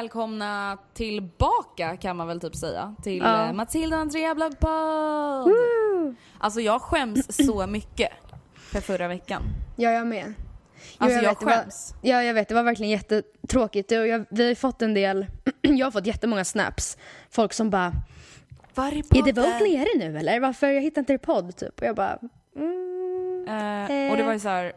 välkomna tillbaka kan man väl typ säga till Ja. ja. Matilda och Andrea bloggpodd. Alltså jag skäms så mycket för förra veckan. Ja, jag med. Jo, Alltså jag, vet, det var- skäms. Ja, jag vet. Det var verkligen jättetråkigt. Och jag, vi har fått en del... jag har fått jättemånga snaps. Folk som bara... Var är Är det? Vogue nere nu eller? Varför? Jag hittar inte er podd typ. Och jag bara... Eh, och det var ju så här.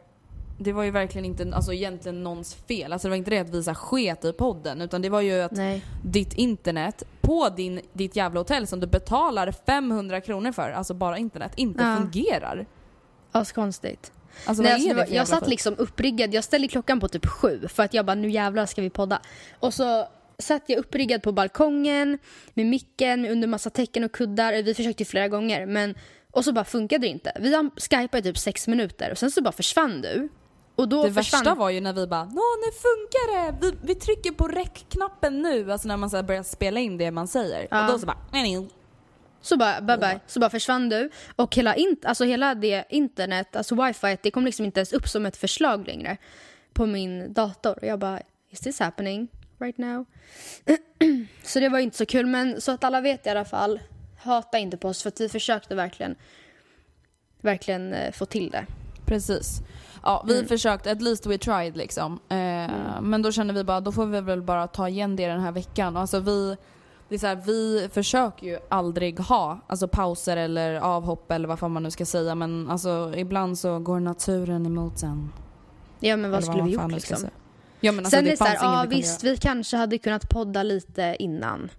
Det var ju verkligen inte alltså, egentligen någons fel. Alltså det var inte det att vi så här, sket i podden utan det var ju att Nej. ditt internet på din, ditt jävla hotell som du betalar 500 kronor för, alltså bara internet, inte Ja. fungerar. Askonstigt. Alltså Nej, alltså, det var, jag satt liksom uppriggad. Jag ställde klockan på typ sju för att jag bara nu jävlar ska vi podda. Och så satt jag uppriggad på balkongen med micken under massa tecken och kuddar. Vi försökte ju flera gånger men och så bara funkade det inte. Vi skypat i typ sex minuter och sen så bara försvann du. Och då Det försvann... värsta var ju när vi bara Nå nu funkar det! Vi, vi trycker på räckknappen nu, alltså när man så börjar spela in det man säger. Ja. Och då så bara nej, nej. Så bara bye bye, så bara försvann du. Och hela, in, alltså hela det internet, alltså wifi, det kom liksom inte ens upp som ett förslag längre på min dator. Och jag bara, is this happening right now? så det var inte så kul, men så att alla vet i alla fall, hata inte på oss för att vi försökte verkligen, verkligen eh, få till det. Precis. Ja, vi Mm. försökte, at least we tried liksom. Eh, Men då kände vi bara, då får vi väl bara ta igen det den här veckan. Alltså vi, det är så här, vi försöker ju aldrig ha alltså pauser eller avhopp eller vad fan man nu ska säga. Men alltså ibland så går naturen emot en. Ja men vad Eller skulle vi fan gjort liksom? Ja men alltså Sen är det det så här, fanns inget ja vi visst göra. vi kanske hade kunnat podda lite innan.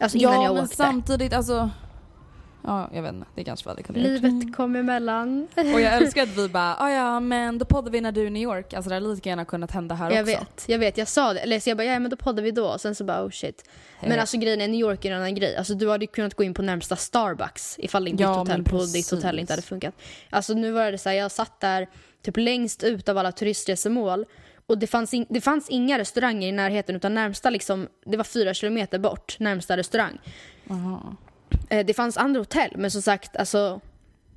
Alltså innan Ja jag men åkte. samtidigt alltså. Ja jag vet inte, det kanske hade kunnat göra. Livet kom emellan. Och jag älskar att vi bara, ah, ja men då poddar vi när du är i New York. Alltså det hade lika gärna kunnat hända här Jag också. vet, jag vet. Jag sa det. Eller så jag bara, ja men då poddar vi då. Och sen så bara, oh shit. Men alltså grejen är, New York är en annan grej. Alltså du hade kunnat gå in på närmsta Starbucks ifall ditt Ja, hotell men på ditt hotell inte hade funkat. Alltså nu var det så här, jag satt där typ längst ut av alla turistresemål. Och det fanns, in, det fanns inga restauranger i närheten utan närmsta liksom, det var fyra kilometer bort, närmsta restaurang. Eh, det fanns andra hotell men som sagt, alltså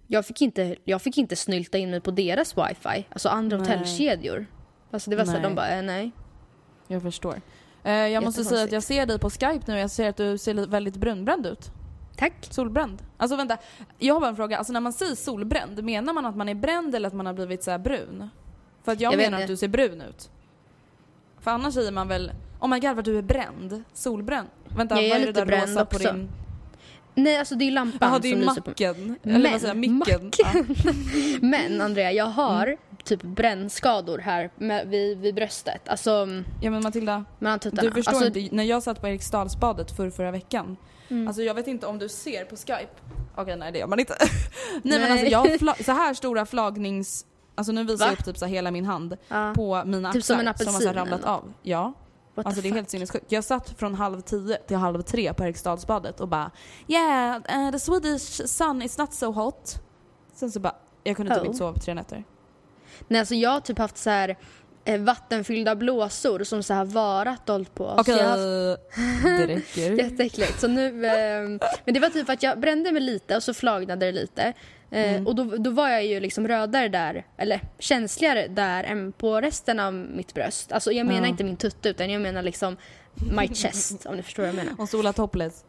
jag fick inte, jag fick inte snylta in mig på deras wifi. Alltså andra Nej. hotellkedjor. Alltså det var så här, Nej. de bara, eh, nej. Jag förstår. Eh, jag måste säga att jag ser dig på Skype nu jag ser att du ser väldigt brunbränd ut. Tack. Solbränd. Alltså vänta, jag har bara en fråga. Alltså när man säger solbränd, menar man att man är bränd eller att man har blivit så här brun? För att jag, Jag menar att du ser brun ut. För annars säger man väl, Oh my god vad du är bränd. Solbränd. Vänta, Jag är vad är det lite där rosa på din... Nej alltså det är lampan Jaha det är som lyser på macken. Eller Men, vad säger micken. macken. Ja. Men Andrea, jag har Mm. typ brännskador här med, vid, vid bröstet. Alltså ja men Matilda, mellan tuttarna. du förstår alltså, inte. När jag satt på Eriksdalsbadet för förra veckan. Mm. Alltså jag vet inte om du ser på skype. Okej nej det gör man inte. nej, men Nej. alltså jag har så här stora flagnings... Alltså nu visar Va? jag upp typ så hela min hand ja. på mina axlar Typ som en som har så apelsin ramlat eller av. Ja. What Alltså det är helt sinnessjukt. Jag satt från halv tio till halv tre på Eriksdalsbadet och bara Yeah, uh, the Swedish sun is not so hot. Sen så bara, jag kunde typ Oh. inte sova på tre nätter. Nej alltså jag har typ haft så här eh, vattenfyllda blåsor som så här varat hållit på. Okej, har haft- det räcker. Jätteäckligt. Så nu, eh, men det var typ att jag brände mig lite och så flagnade det lite. Eh, Mm. Och då, då var jag ju liksom rödare där, eller känsligare där än på resten av mitt bröst. Alltså jag menar Ja. inte min tutte utan jag menar liksom my chest om ni förstår vad jag menar. Och sola topless.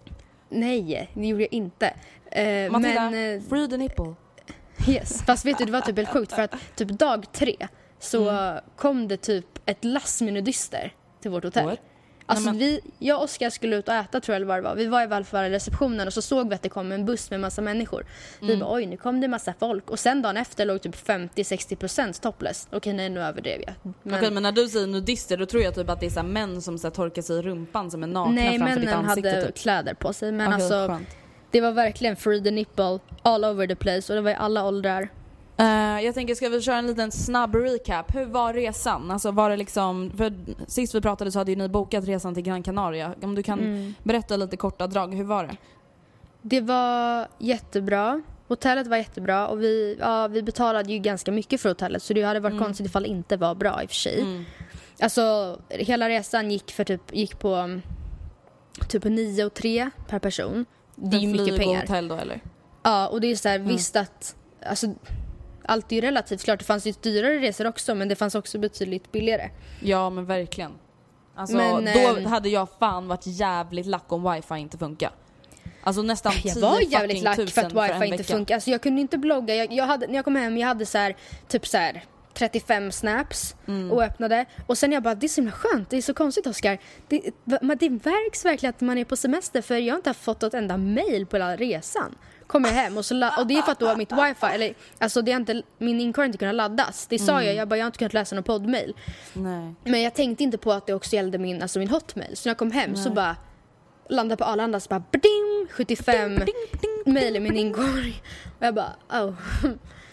Nej, det gjorde jag inte. Eh, Matilda, men, eh, free the nipple. Yes, fast vet du det var typ helt sjukt för att typ dag tre så Mm. kom det typ ett lass med nudister till vårt hotell. What? Alltså Nej, men- vi, jag och Oskar skulle ut och äta tror jag eller vad det var. Vi var i alla fall i receptionen och så såg vi att det kom en buss med massa människor. Vi Mm. bara oj nu kom det massa folk och sen dagen efter låg typ 50-60% topless. Okej nej nu överdrev jag. Men, Okej men när du säger nudister då tror jag typ att det är så män som så här, torkar sig i rumpan som är nakna nej framför ditt männen ansikte hade typ. kläder på sig men Okej, alltså skönt. det var verkligen free the nipple all over the place och det var i alla åldrar. Eh, jag tänker, ska vi köra en liten snabb recap? Hur var resan? Alltså var det liksom, för sist vi pratade så hade ju ni bokat resan till Gran Canaria. Om du kan Mm. berätta lite korta drag, hur var det? Det var jättebra. Hotellet var jättebra och vi, ja, vi betalade ju ganska mycket för hotellet så det hade varit Mm. konstigt ifall det inte var bra i och för sig. Mm. Alltså hela resan gick, för typ, gick på um, typ 9 och 3 per person. Det är ju mycket flyg och pengar. hotell då eller? Ja och det är så här, Mm. visst att alltså, allt är ju relativt. Klart det fanns ju dyrare resor också men det fanns också betydligt billigare. Ja men verkligen. Alltså Men, då ehm, hade jag fan varit jävligt lack om wifi inte funkar. Alltså nästan 10 Jag var jävligt fucking lack för tusen att wifi inte vecka. funkar. Alltså jag kunde inte blogga. Jag, jag hade, när jag kom hem jag hade så här, typ så här 35 snaps Mm. och öppnade. Och sen jag bara, det är så himla skönt. Det är så konstigt Oskar. Det, det märks verkligen att man är på semester för jag har inte fått ett enda mail på hela resan. Kommer jag hem och, så och det är för att då mitt wifi, eller alltså det har inte, min inkorg har inte kunnat laddas. Det sa Mm. jag, jag bara jag har inte kunnat läsa någon poddmail. Nej. Men jag tänkte inte på att det också gällde min, alltså min hotmail. Så när jag kom hem så bara landade på Arlanda så bara bding, 75 mail i min inkorg. Och jag bara oh.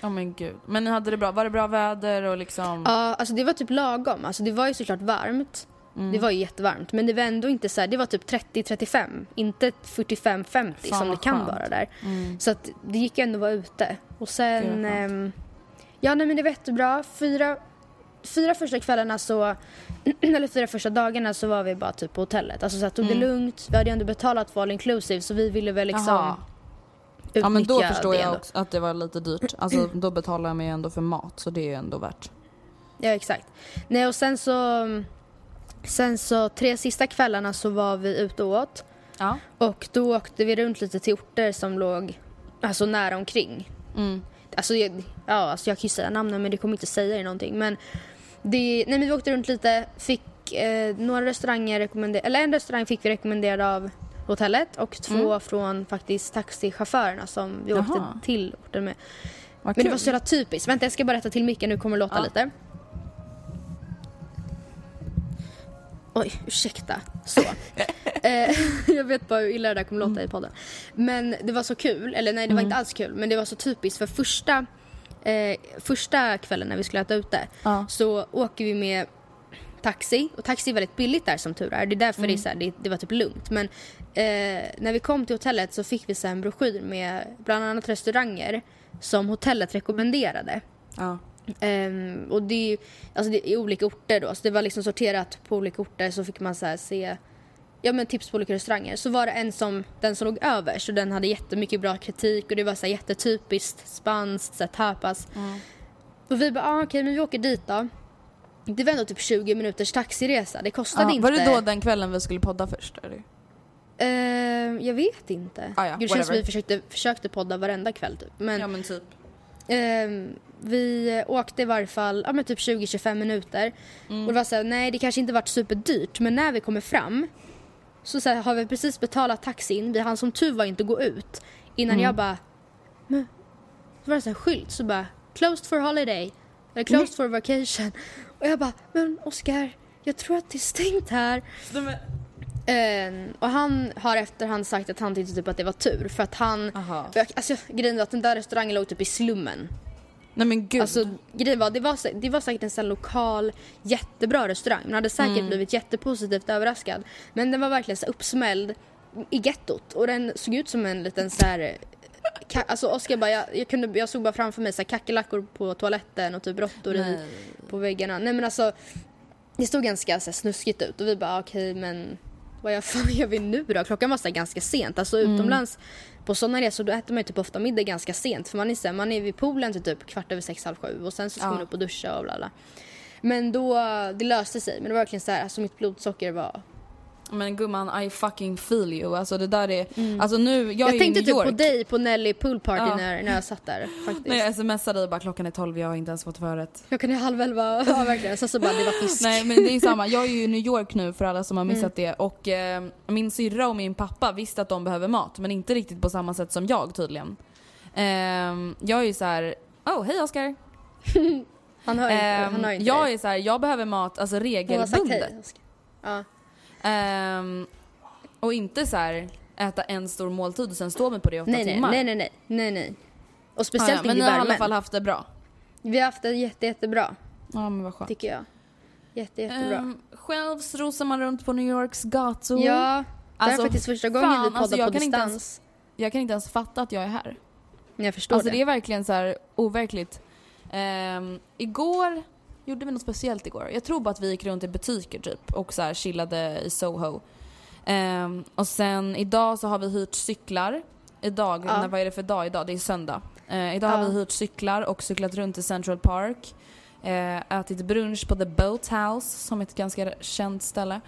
Åh men gud. Men ni hade det bra? Var det bra väder och liksom? Ja, alltså det var typ lagom. Alltså det var ju såklart varmt. Mm. Det var ju jättevarmt. Men det var ändå inte så här, det var typ 30-35. Inte 45-50 Fan, som det kan skönt. vara där. Mm. Så att det gick ändå att vara ute. Och sen... Ehm, ja, nej men det var jättebra. Fyra, fyra första kvällarna så... Eller fyra första dagarna så var vi bara typ på hotellet. Alltså så här, tog det Mm. lugnt. Vi hade ju ändå betalat för all inclusive så vi ville väl liksom utnyttja Ja men då förstår det jag också att det var lite dyrt. Alltså då betalar jag mig ändå för mat så det är ju ändå värt. Ja exakt. Nej och sen så... Sen så tre sista kvällarna så var vi ute och åt. Ja. Och då åkte vi runt lite till orter som låg alltså nära omkring. Mm. Alltså, jag, ja, alltså jag kan ju säga namnen men det kommer inte säga er någonting. Men, det, nej, men vi åkte runt lite, fick eh, några restauranger rekommenderade, eller en restaurang fick vi rekommenderad av hotellet och två Mm. från faktiskt taxichaufförerna som vi Jaha. åkte till orten med. Vad Men kul. det var så jävla typiskt. Vänta jag ska bara rätta till micken, nu kommer det låta Ja. lite. Oj, ursäkta. Så. eh, jag vet bara hur illa det där kommer låta i podden. Men det var så kul, eller nej det var inte alls kul, men det var så typiskt för första, eh, första kvällen när vi skulle äta ute Ja. så åker vi med taxi och taxi är väldigt billigt där som tur är. Det är därför det, är så här, det, det var typ lugnt. Men eh, när vi kom till hotellet så fick vi så en broschyr med bland annat restauranger som hotellet rekommenderade. Ja. Ehm, och det är alltså det är olika orter då, så det var liksom sorterat på olika orter så fick man så se ja, men tips på olika restauranger. Så var det en som, den som låg över, så den hade jättemycket bra kritik och det var så här jättetypiskt spanskt, så här tapas. Och vi bara, ah, okej men vi åker dit då. Det var ändå typ 20 minuters taxiresa, det kostade Ja. inte... Var det då den kvällen vi skulle podda först? Eller? Ehm, jag vet inte. Ah, ja, det känns som vi försökte, försökte podda varenda kväll typ. Men Ja men typ. Ehm, vi åkte i varje fall ja, men typ 20-25 minuter. Mm. Och det var så här, nej det kanske inte varit superdyrt men när vi kommer fram så, så här, har vi precis betalat taxin. Vi hann som tur var inte gå ut innan Mm. jag bara, men så var det så här skylt så bara closed for holiday eller closed for vacation. Och jag bara, men Oscar jag tror att det är stängt här. Ehm, och han har efterhand sagt att han tyckte typ att det var tur för att han, Aha. alltså grejen var att den där restaurangen låg typ i slummen. Nej men gud. Alltså grejen var, det var, det var säkert en sån lokal jättebra restaurang. Man hade säkert Mm. blivit jättepositivt överraskad. Men den var verkligen så uppsmälld i gettot och den såg ut som en liten så här Alltså Oskar bara, jag, jag, kunde, jag såg bara framför mig så här kackerlackor på toaletten och typ råttor i, på väggarna. Nej men alltså det stod ganska så här, snuskigt ut och vi bara okej men vad gör, fan gör vi nu då? Klockan var så ganska sent. Alltså Mm. utomlands på sådana resor då äter man ju typ ofta middag ganska sent för man är, så här, man är vid poolen till typ kvart över sex, halv sju och sen så ska Ja. man upp och duscha och bla bla. Men då, det löste sig. Men det var verkligen så här, alltså mitt blodsocker var... Men gumman, I fucking feel you. Alltså det där är, alltså nu, jag, Jag, tänkte typ på dig på Nelly pool party Ja. när, när jag satt där faktiskt. När jag smsade dig bara klockan är 12, jag har inte ens fått förrätt. Klockan är halv elva, ja verkligen. Sen så bara det var fisk. Nej men det är samma, jag är ju i New York nu för alla som har missat det och eh, min syrra och min pappa visste att de behöver mat men inte riktigt på samma sätt som jag tydligen. Eh, jag är ju så här. oh hej Oskar. Han hör inte, Ehm, han hör inte jag är så här, jag behöver mat alltså Hon har sagt regelbundet. hej. Oskar. Ja. Ehm, och inte så här äta en stor måltid och sen stå med på det i åtta Nej, nej, timmar. nej, nej, nej, nej, nej. Och Ah, speciellt ja, men inte ni i har i alla fall haft det bra. Vi har haft det jätte, jättebra, Ja men vad skönt. tycker jag. Jätte, jättebra. Ehm, själv strosar man runt på New Yorks gator. ja, det här Alltså, är faktiskt första gången fan, vi poddar alltså, jag på kan inte distans. ens- Jag kan inte ens fatta att jag är här. Jag förstår Alltså det. det är verkligen så här overkligt. Ehm, igår gjorde vi något speciellt igår. Jag tror bara att vi gick runt i butiker typ och så här chillade i Soho. Ehm, och sen idag så har vi hyrt cyklar. Idag, Ja. när, vad är det för dag idag? Det är söndag. Eh, idag Ja. har vi hyrt cyklar och cyklat runt i Central Park. Eh, ätit brunch på The Boathouse som är ett ganska känt ställe.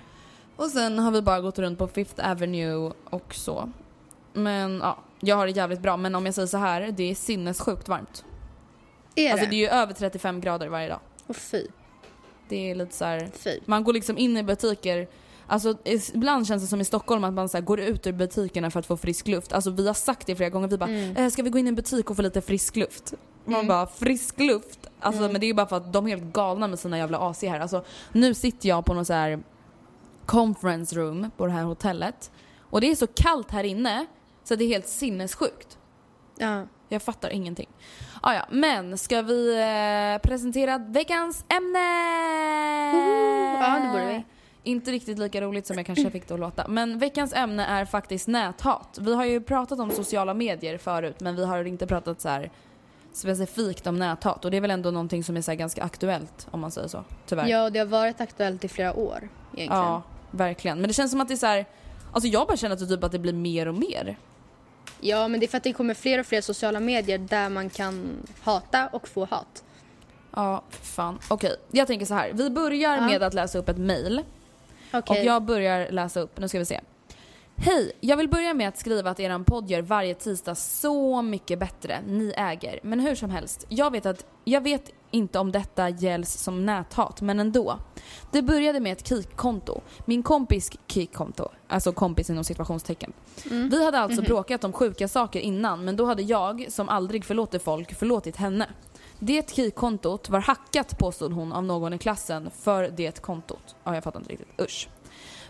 Och sen har vi bara gått runt på Fifth Avenue och så. Men ja, jag har det jävligt bra. Men om jag säger så här, det är sinnessjukt varmt. Är Alltså det? det är ju över 35 grader varje dag. Åh fy, Det är lite så här. fy. man går liksom in i butiker Alltså ibland känns det som i Stockholm att man så går ut ur butikerna för att få frisk luft. Alltså vi har sagt det flera gånger, vi bara Mm. eh, ska vi gå in i en butik och få lite frisk luft? Man Mm. bara frisk luft? Alltså Mm. men det är ju bara för att de är helt galna med sina jävla AC här. Alltså nu sitter jag på någon så här conference room på det här hotellet och det är så kallt här inne så det är helt sinnessjukt. Ja. Jag fattar ingenting. Ah, ja, men ska vi eh, presentera veckans ämne? Ja, det borde vi. Inte riktigt lika roligt som jag kanske fick det att låta. Men veckans ämne är faktiskt näthat. Vi har ju pratat om sociala medier förut men vi har inte pratat så här specifikt om näthat. Och det är väl ändå någonting som är så ganska aktuellt om man säger så. Tyvärr. ja, det har varit aktuellt i flera år egentligen. Ja, verkligen. Men det känns som att det är så här. Alltså jag bara känner att det, typ att det blir mer och mer. Ja, men det är för att det kommer fler och fler sociala medier där man kan hata och få hat. Ja, fan. Okej, jag tänker så här. Vi börjar Ja. med att läsa upp ett mail. Okej. Och jag börjar läsa upp, nu ska vi se. Hej! Jag vill börja med att skriva att eran podd gör varje tisdag så mycket bättre. Ni äger. Men hur som helst, jag vet, att, jag vet inte om detta gälls som näthat, men ändå. Det började med ett kikkonto. Min kompis kikkonto. Alltså kompis inom situationstecken. Mm. Vi hade alltså Mhm. bråkat om sjuka saker innan, men då hade jag, som aldrig förlåter folk, förlåtit henne. Det kikkontot var hackat påstod hon av någon i klassen för det kontot. Ja, jag fattar inte riktigt. Usch.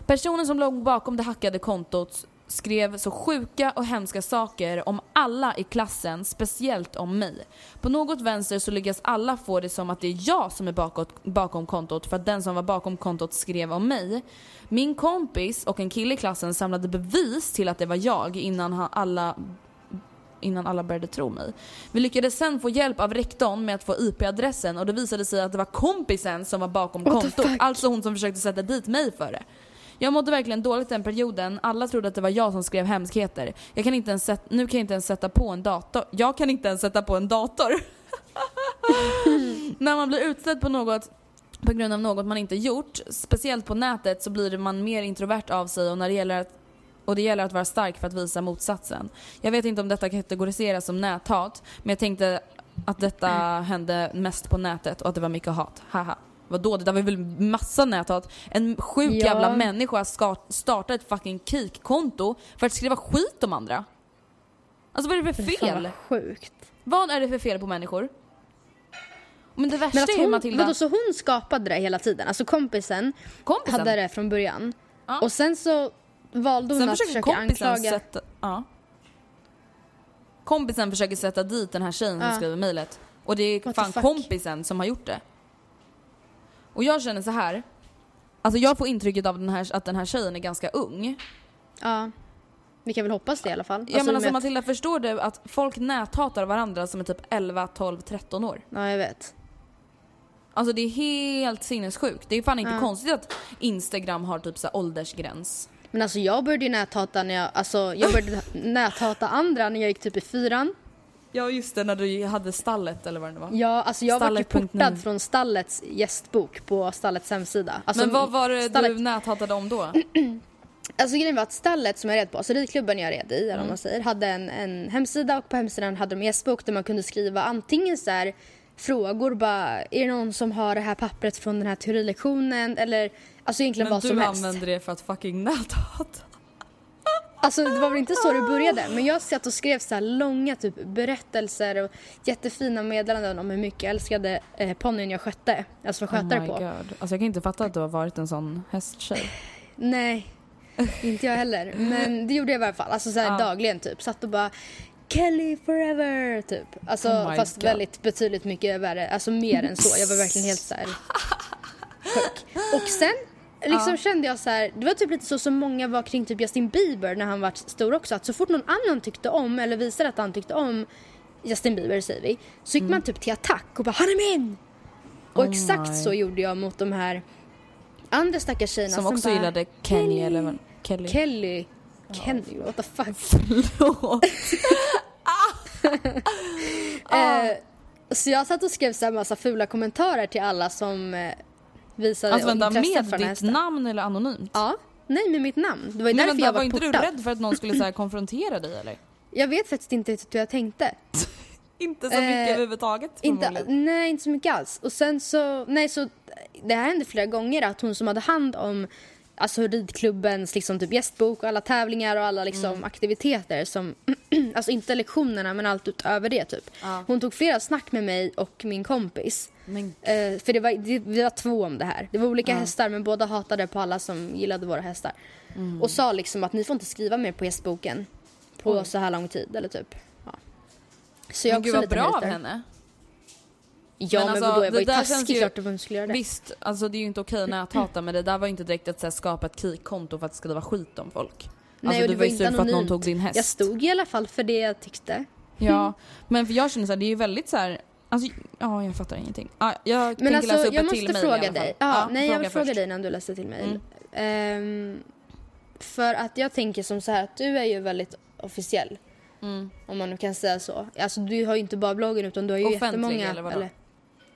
Personen som låg bakom det hackade kontot skrev så sjuka och hemska saker om alla i klassen, speciellt om mig. På något vänster så lyckas alla få det som att det är jag som är bakåt, bakom kontot för att den som var bakom kontot skrev om mig. Min kompis och en kille i klassen samlade bevis till att det var jag innan han alla innan alla började tro mig. Vi lyckades sen få hjälp av rektorn med att få IP-adressen och det visade sig att det var kompisen som var bakom kontot. Alltså hon som försökte sätta dit mig för det. Jag mådde verkligen dåligt den perioden. Alla trodde att det var jag som skrev hemskheter. Jag kan inte ens sätta, nu kan jag inte ens sätta på en dator. Jag kan inte ens sätta på en dator. När man blir utsatt på något på grund av något man inte gjort, speciellt på nätet, så blir man mer introvert av sig och när det gäller att och det gäller att vara stark för att visa motsatsen. Jag vet inte om detta kategoriseras som näthat, men jag tänkte att detta hände mest på nätet och att det var mycket hat. Haha. Vadå? Det där var väl massa näthat? En sjuk Ja. jävla människa ska starta ett fucking kik-konto för att skriva skit om andra. Alltså vad är det för fel? vad sjukt. Vad är det för fel på människor? Men det värsta Men att är hon, Matilda, vadå, så hon skapade det hela tiden? Alltså kompisen, kompisen. hade det från början. Ja. Och sen så valde hon Sen att försöka anklaga... sätta... Ja. Kompisen försöker sätta dit den här tjejen som Ja. skriver mejlet. Och det är What fan kompisen som har gjort det. Och jag känner så här. Alltså jag får intrycket av den här, att den här tjejen är ganska ung. Ja. Vi kan väl hoppas det i alla fall. ja men alltså att- Matilda, förstår du att folk näthatar varandra som är typ 11, 12, 13 år? Ja, jag vet. Alltså det är helt sinnessjukt. Det är fan inte Ja. konstigt att Instagram har typ så åldersgräns. Men alltså jag började ju näthata när jag, alltså jag började näthata andra när jag gick typ i fyran. Ja just det, när du hade stallet eller vad det var. Ja, alltså jag var ju portad från Stallets gästbok på Stallets hemsida. Alltså, men vad var det Stallet, du näthatade om då? Alltså grejen var att Stallet som jag red på, alltså ridklubben jag red i, eller Mm. man säger, hade en, en hemsida och på hemsidan hade de en gästbok där man kunde skriva antingen så här frågor bara, är det någon som har det här pappret från den här teorilektionen eller alltså egentligen Men vad du som helst. använde det för att fucking näthata. Alltså det var väl inte så det började men jag satt och skrev så här långa typ berättelser och jättefina meddelanden om hur mycket jag älskade eh, ponnyn jag skötte, alltså var skötare oh på. God. Alltså jag kan inte fatta att du har varit en sån hästtjej. Nej, inte jag heller. Men det gjorde jag i alla fall. Alltså så här Ja. dagligen typ. Satt och bara Kelly forever typ. Alltså Oh fast God. väldigt betydligt mycket värre. Alltså mer än så. Jag var verkligen helt så här sjuk. Och sen liksom kände jag så här, det var typ lite så som många var kring typ Justin Bieber när han var stor också. Att så fort någon annan tyckte om eller visade att han tyckte om Justin Bieber säger vi. Så gick man typ till attack och bara han är min! Och Mm. Oh exakt my. så gjorde jag mot de här andra stackars tjejerna Som också bara, gillade Kenny Kelly. eller? Kelly. Kelly. Kenny, what the fuck. Förlåt. Eh, så jag satt och skrev så här massa fula kommentarer till alla som eh, visade Alltså vänta, intresse med för den här ditt namn eller anonymt? Ja, nej med mitt namn. Det var ju Men därför vänta, jag var var inte portad. du rädd för att någon skulle så här konfrontera dig eller? Jag vet faktiskt inte riktigt hur jag tänkte. Inte så mycket Eh, överhuvudtaget Inte, nej, inte så mycket alls. Och sen så, nej så, det här hände flera gånger att hon som hade hand om alltså ridklubbens liksom typ gästbok och alla tävlingar och alla liksom Mm. aktiviteter som, alltså inte lektionerna men allt utöver det typ. Ja. Hon tog flera snack med mig och min kompis. Men Eh, för det var, det, vi var två om det här. Det var olika hästar men båda hatade på alla som gillade våra hästar. Mm. Och sa liksom att ni får inte skriva mer på gästboken på så här lång tid eller typ. Ja. Så jag men gud vad bra av henne. Ja Men men, alltså, vadå jag var ju taskig ju- klart att skulle göra det. Visst, alltså det är ju inte okej näthata men det där var ju inte direkt att så här, skapa ett kik-konto för att skriva skit om folk. Nej, alltså och det var ju sur för att någon tog din häst. Jag stod i alla fall för det jag tyckte. Ja, men för jag känner såhär, det är ju väldigt så här. Alltså, ja jag fattar ingenting. Ja, jag Men tänker alltså läsa upp jag ett till måste i fråga dig. Ja, nej jag vill fråga dig innan du läser till mejl. Mm. Ehm, för att jag tänker som så här att du är ju väldigt officiell. Mm. Om man nu kan säga så. Alltså du har ju inte bara bloggen utan du har ju Offentlig, jättemånga. eller vadå?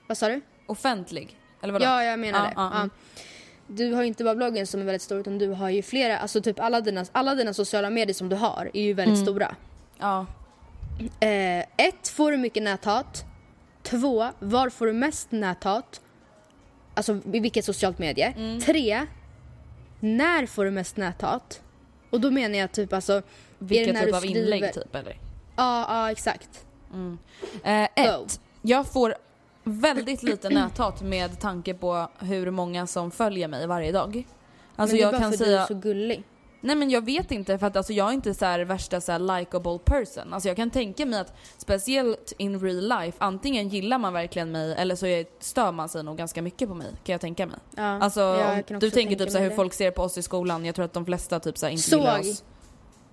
Vad sa du? Offentlig? Eller vadå? Ja, jag menar det. Ja. mm. Du har ju inte bara bloggen som är väldigt stor utan du har ju flera, alltså typ alla dina, alla dina sociala medier som du har är ju väldigt Mm. stora. Ja. Eh, ett, får du mycket näthat? Två, var får du mest näthat? Alltså i vilket socialt medie? Mm. Tre, när får du mest näthat? Och då menar jag typ alltså... Vilken typ av skriver- inlägg typ eller? Ja, ja exakt. Eh, Go. ett, jag får väldigt lite näthat med tanke på hur många som följer mig varje dag. Alltså Men det är jag bara kan för säga... du är så gullig. Nej men jag vet inte för att alltså, jag är inte så här värsta så här likable person. Alltså jag kan tänka mig att speciellt in real life, antingen gillar man verkligen mig eller så är, stör man sig nog ganska mycket på mig kan jag tänka mig. Ja. Alltså Ja, om jag kan du tänker typ så här hur folk ser på oss i skolan, jag tror att de flesta typ så här inte Såg. gillar oss.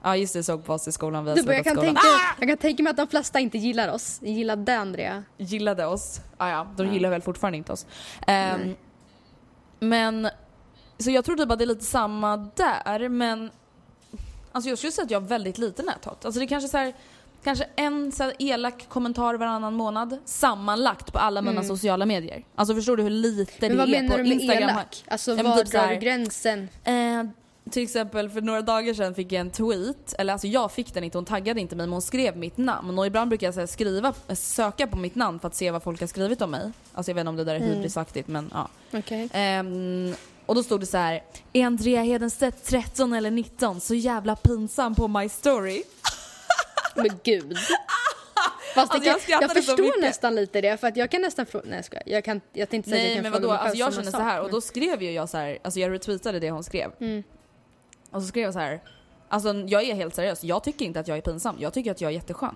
Ja just det, såg på oss i skolan, vi har Du, jag, kan skolan. tänka, jag kan tänka mig att de flesta inte gillar oss. Gillade Andrea. gillade oss. Ah, ja, de gillar väl fortfarande inte oss. Ehm, men, så jag tror typ att det är lite samma där, men alltså jag skulle säga att jag har väldigt lite näthat. Alltså det är kanske så här, kanske en så elak kommentar varannan månad sammanlagt på alla mina sociala medier. Alltså förstår du hur lite Mm. Men det vad är menar på du med Instagram? elak? Alltså Ja, men var typ drar du gränsen? Eh, till exempel för några dagar sedan fick jag en tweet, eller alltså jag fick den inte, hon taggade inte mig men hon skrev mitt namn och ibland brukar jag så här, skriva, söka på mitt namn för att se vad folk har skrivit om mig. Alltså jag vet inte om det där är hybrisaktigt men ja. Okej. Ehm, och då stod det så här: är Andrea Hedenstedt 13 eller 19? Så jävla pinsam på my story. Men gud. Fast Alltså, jag jag så förstår nästan lite det för att jag kan nästan fråga, nej jag skojar. Jag, kan, jag tänkte säga att Nej jag kan men vadå, alltså jag känner så här och då skrev ju jag så här, alltså jag retweetade det hon skrev. Mm. Och så skrev jag så här. Alltså jag är helt seriös, jag tycker inte att jag är pinsam, jag tycker att jag är jätteskön.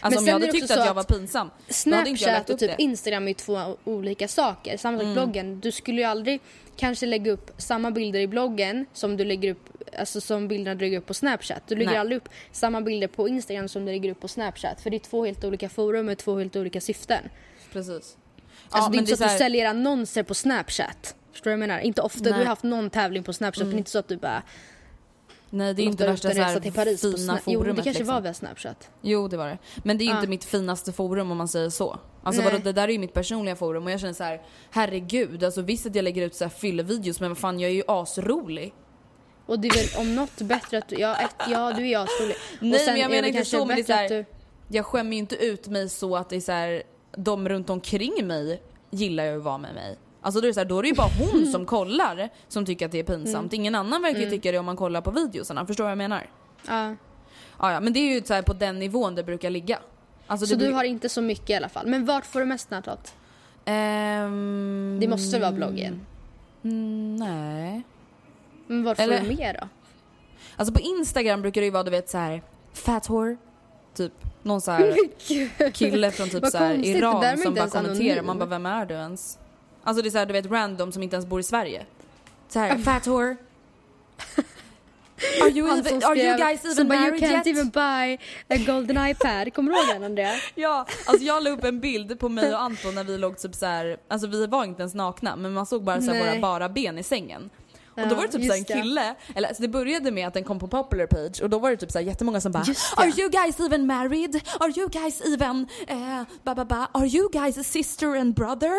Alltså om sen jag hade tyckt att så jag var pinsam, Snapchat och typ det. Mm. Instagram är ju två olika saker. Samma sak bloggen. Du skulle ju aldrig kanske lägga upp samma bilder i bloggen som du lägger upp, alltså som bilderna du lägger upp på Snapchat. Du lägger Nej. aldrig upp samma bilder på Instagram som du lägger upp på Snapchat. För det är två helt olika forum med två helt olika syften. Precis. Alltså det är men inte så är att så du säljer annonser på Snapchat. Förstår du vad jag menar? Inte ofta. Du Nej. Mm. har haft någon tävling på Snapchat men det är inte så att du bara Nej det är inte värsta så här till Paris fina Snap- Jo forumet det kanske liksom. var via Snapchat. Jo det var det. Men det är Ja. inte mitt finaste forum om man säger så. Alltså vadå, det där är ju mitt personliga forum och jag känner så här: herregud, alltså visst att jag lägger ut så här fyllevideos men vad fan jag är ju asrolig. Och det är väl om något bättre att du, ja, ett, ja du är asrolig. Nej, men jag menar inte så, men det är här- du Jag skämmer ju inte ut mig så att det är så här, de runt omkring mig gillar ju att vara med mig. Alltså då är det, så här, då är det ju bara hon som kollar som tycker att det är pinsamt. Mm. Ingen annan verkar ju tycka det om man kollar på videosarna. Förstår du vad jag menar? Ja. Ja, ja men det är ju så här på den nivån det brukar ligga. Alltså, Så det du har inte så mycket i alla fall. Men vart får du mest näthat? Ehm, Det måste vara bloggen. Mm, nej. Men vart får Eller- du mer då? Alltså på Instagram brukar det ju vara du vet så här fat whore. Typ någon så här kille från typ så här Iran som bara kommenterar. Man bara vem är du ens? Alltså det är så här, du vet random som inte ens bor i Sverige. Så här fat whore. Are you, even, are you guys even bara, you married can't yet? even buy a golden iPad. Kommer du ihåg den Andrea? Ja, alltså jag la upp en bild på mig och Anton när vi låg typ så här, alltså vi var inte ens nakna men man såg bara så våra bara ben i sängen. Och då var det typ så här en kille, eller alltså det började med att den kom på popular page och då var det typ så här jättemånga som bara. Are you guys even married? Are you guys even, eh, ba, ba, ba. Are you guys a sister and brother?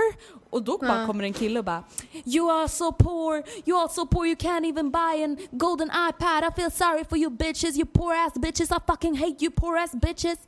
Och då bara kommer en kille och bara You are so poor, you are so poor you can't even buy an golden iPad I feel sorry for you bitches, you poor ass bitches I fucking hate you poor ass bitches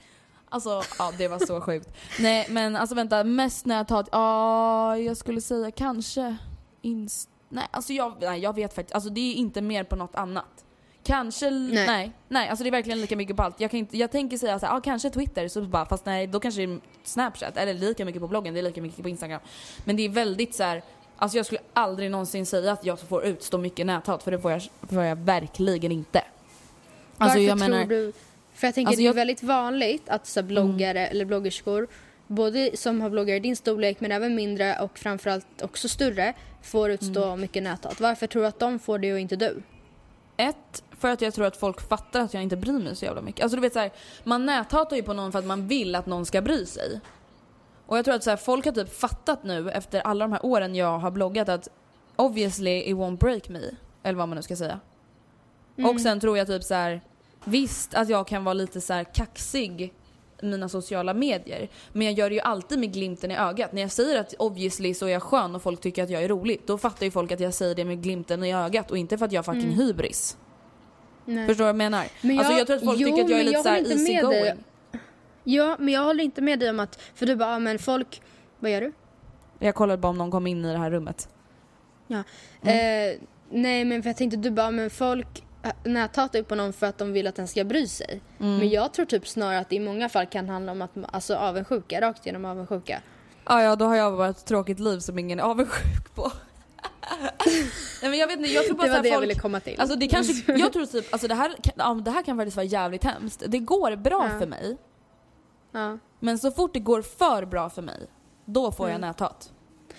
Alltså ja det var så sjukt. Nej men alltså vänta, mest när jag tar ja jag skulle säga kanske inst... Nej alltså jag, nej, jag vet faktiskt, alltså det är inte mer på något annat. Kanske, nej. Nej. nej. alltså det är verkligen lika mycket på allt. Jag, kan inte, jag tänker säga såhär, ja kanske Twitter, så bara, fast nej då kanske det är Snapchat, eller lika mycket på bloggen, det är lika mycket på Instagram. Men det är väldigt så här. alltså jag skulle aldrig någonsin säga att jag får utstå mycket näthat, för det får jag, får jag verkligen inte. Alltså Varför jag tror menar, du? För jag tänker Alltså, det är jag- Mm. väldigt vanligt att så här, bloggare eller bloggerskor både som har bloggar i din storlek men även mindre och framförallt också större får utstå Mm. mycket näthat. Varför tror du att de får det och inte du? Ett, för att jag tror att folk fattar att jag inte bryr mig så jävla mycket. Alltså du vet så här, man näthatar ju på någon för att man vill att någon ska bry sig. Och jag tror att så här, folk har typ fattat nu efter alla de här åren jag har bloggat att obviously it won't break me. Eller vad man nu ska säga. Och sen tror jag typ så här, visst att jag kan vara lite så här kaxig mina sociala medier. Men jag gör det ju alltid med glimten i ögat. När jag säger att obviously så är jag skön och folk tycker att jag är rolig. Då fattar ju folk att jag säger det med glimten i ögat och inte för att jag har fucking hybris. Nej. Förstår du vad jag menar? Men alltså jag- jag tror att folk jo, tycker att jag är lite jag såhär easy med dig. going. Ja, men jag håller inte med dig om att, för du bara, ja, men folk, vad gör du? Jag kollade bara om någon kom in i det här rummet. Ja. Mm. Eh, nej men för jag tänkte du bara, men folk näthatar ju på någon för att de vill att den ska bry sig. Mm. Men jag tror typ snarare att det i många fall kan handla om att, alltså avundsjuka, rakt igenom avundsjuka. Ja, ja, då har jag bara ett tråkigt liv som ingen är avundsjuk på. Nej men jag vet inte, jag tror bara Det var det jag folk... ville komma till. Alltså det kanske, jag tror typ, alltså det här, ja, det här kan faktiskt vara jävligt hemskt. Det går bra Ja. för mig, ja. men så fort det går för bra för mig, då får jag näthat.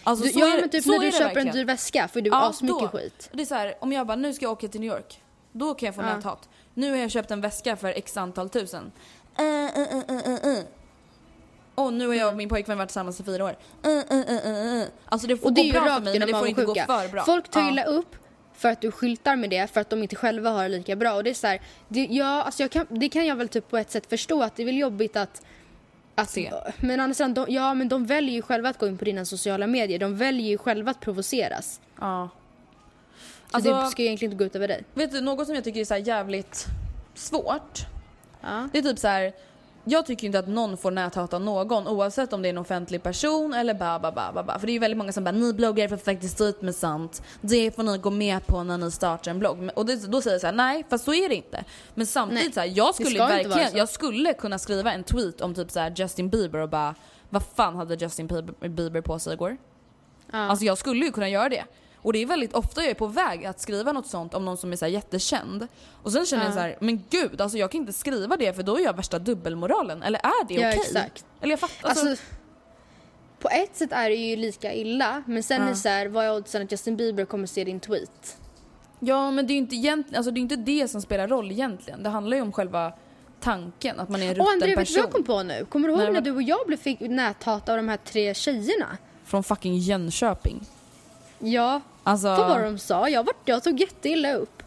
Alltså Du, så ja är men typ så när är du köper verkligen. en dyr väska får du Ja, asmycket skit. Det är så här, om jag bara nu ska jag åka till New York, då kan jag få Ja. näthat. Nu har jag köpt en väska för x antal tusen. Uh, uh, uh. Och nu har jag och min pojkvän varit tillsammans i fyra år. Alltså det får Och det gå bra för mig men det får inte gå avundsjuka. för bra. Folk tar illa upp för att du skyltar med det för att de inte själva har det lika bra. Och det är så här, det, ja, alltså jag kan, det kan jag väl typ på ett sätt förstå att det är väl jobbigt att att, Se. men andra sidan, de, ja men de väljer ju själva att gå in på dina sociala medier. De väljer ju själva att provoceras. Ja. Alltså- det ska ju egentligen inte gå ut över dig. Vet du, något som jag tycker är så här jävligt svårt. Ja. Det är typ så här. Jag tycker inte att någon får näthata någon oavsett om det är en offentlig person eller ba ba ba ba ba. För det är ju väldigt många som bara ni bloggare får faktiskt stå ut med sånt. Det får ni gå med på när ni startar en blogg. Och det, då säger jag så här: nej fast så är det inte. Men samtidigt Nej, så här, jag skulle verkligen, så. jag skulle kunna skriva en tweet om typ så här Justin Bieber och bara vad fan hade Justin Bieber på sig igår? Ja. Alltså jag skulle ju kunna göra det. Och det är väldigt ofta jag är på väg att skriva något sånt om någon som är så jättekänd. Och sen känner jag Ja. så här, men gud alltså jag kan inte skriva det för då är jag värsta dubbelmoralen. Eller är det Ja, okej? exakt. Eller jag fattar. Alltså, Alltså, på ett sätt är det ju lika illa, men sen Ja. är det så här, vad är oddsen att Justin Bieber kommer se din tweet? ja men det är ju inte, egent, alltså, det är inte det som spelar roll egentligen. Det handlar ju om själva tanken, att man är en Och rutten André, vet du vad jag kom på nu? Kommer du ihåg när vad- du och jag blev fick näthat av de här tre tjejerna? Från fucking Jönköping. Ja, Alltså... vad var det de sa? Jag, var, jag tog jätteilla upp.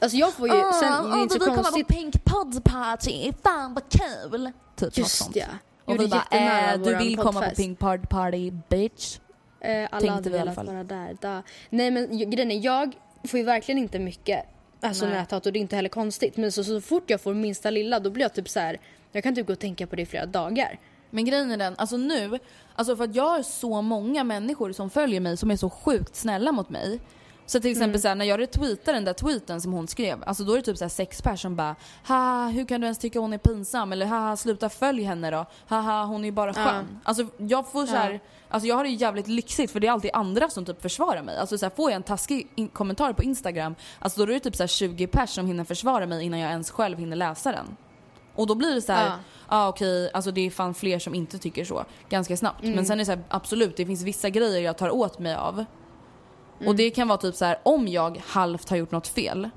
Alltså jag får ju, Ah, sen, det är inte så konstigt. Pink Pod Party, fan vad kul! Typ Just sånt. ja. Och Gjorde vi bara, äh, du vill komma på. Pink Pod Party bitch. Eh, alla Tänkte hade vi i alla velat fall. vara där. Da. Nej men grejen är, jag får ju verkligen inte mycket alltså, Nej. näthat och det är inte heller konstigt. Men så, så fort jag får minsta lilla då blir jag typ så här. jag kan typ gå och tänka på det i flera dagar. Men grejen är den, alltså nu, alltså för att jag har så många människor som följer mig som är så sjukt snälla mot mig. Så till exempel så här, när jag retweetar den där tweeten som hon skrev, alltså då är det typ så här sex personer som bara Haha, hur kan du ens tycka hon är pinsam? Eller haha, sluta följ henne då. Haha, hon är ju bara skön. Alltså jag får så här, alltså jag har det ju jävligt lyxigt för det är alltid andra som typ försvarar mig. Alltså så här, får jag en taskig kommentar på Instagram, alltså då är det typ så här 20 pers som hinner försvara mig innan jag ens själv hinner läsa den. Och då blir det så här, Ja. ah, okej, alltså det är fan fler som inte tycker så ganska snabbt. Men sen är det så här, absolut, det finns vissa grejer jag tar åt mig av. Och det kan vara typ så här om jag halvt har gjort något fel.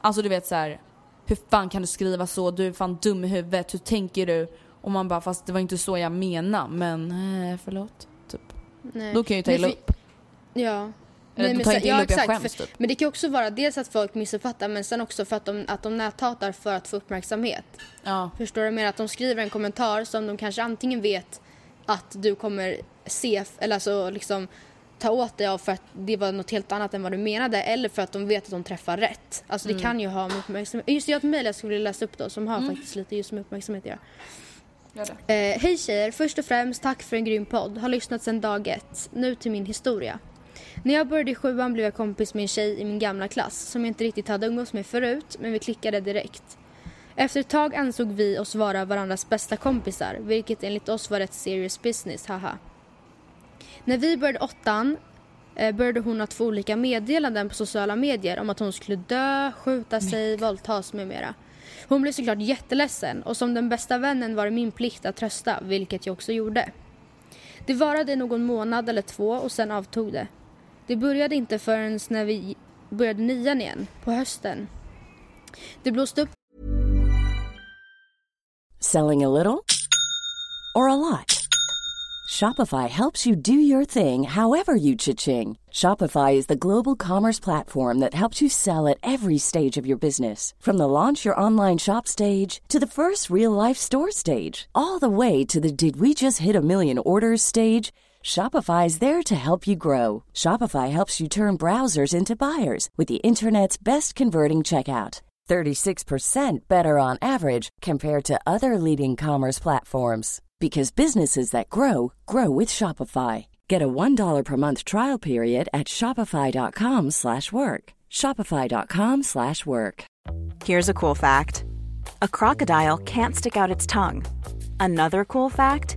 Alltså du vet så här, hur fan kan du skriva så? Du är fan dum i huvudet, hur tänker du? Och man bara, fast det var inte så jag menade, men eh, förlåt. Typ. Nej. Då kan jag ju ta illa upp. Ja. Jag inte illa upp, jag skäms typ. Men det kan också vara dels att folk missuppfattar men sen också för att de, att de näthatar för att få uppmärksamhet. Ja. Förstår du? Med att de skriver en kommentar som de kanske antingen vet att du kommer se, eller alltså liksom ta åt dig av för att det var något helt annat än vad du menade eller för att de vet att de träffar rätt. Alltså Mm. det kan ju ha med uppmärksamhet. Just det, jag har ett mejl jag skulle läsa upp då som har faktiskt lite just med uppmärksamhet att göra. Eh, Hej tjejer, först och främst tack för en grym podd. Har lyssnat sedan dag ett. Nu till min historia. När jag började i sjuan blev jag kompis med en tjej i min gamla klass som jag inte riktigt hade umgåtts med förut men vi klickade direkt. Efter ett tag ansåg vi oss vara varandras bästa kompisar vilket enligt oss var ett serious business, haha. När vi började åttan eh, började hon att få olika meddelanden på sociala medier om att hon skulle dö, skjuta sig, våldtas med mera. Hon blev såklart jätteledsen och som den bästa vännen var det min plikt att trösta, vilket jag också gjorde. Det varade någon månad eller två och sen avtog det. Det började inte förrän när vi började nian igen, på hösten. Det blåste upp Selling a little or a lot? Shopify helps you do your thing however you cha-ching. Shopify is the global commerce platform that helps you sell at every stage of your business. From the launch your online shop stage to the first real life store stage, all the way to the did we just hit a million orders stage. Shopify is there to help you grow. Shopify helps you turn browsers into buyers with the internet's best converting checkout. 36% better on average compared to other leading commerce platforms because businesses that grow grow with Shopify. Get a $1 per month trial period at shopify.com/work. shopify.com/work. Here's a cool fact a crocodile can't stick out its tongue. Another cool fact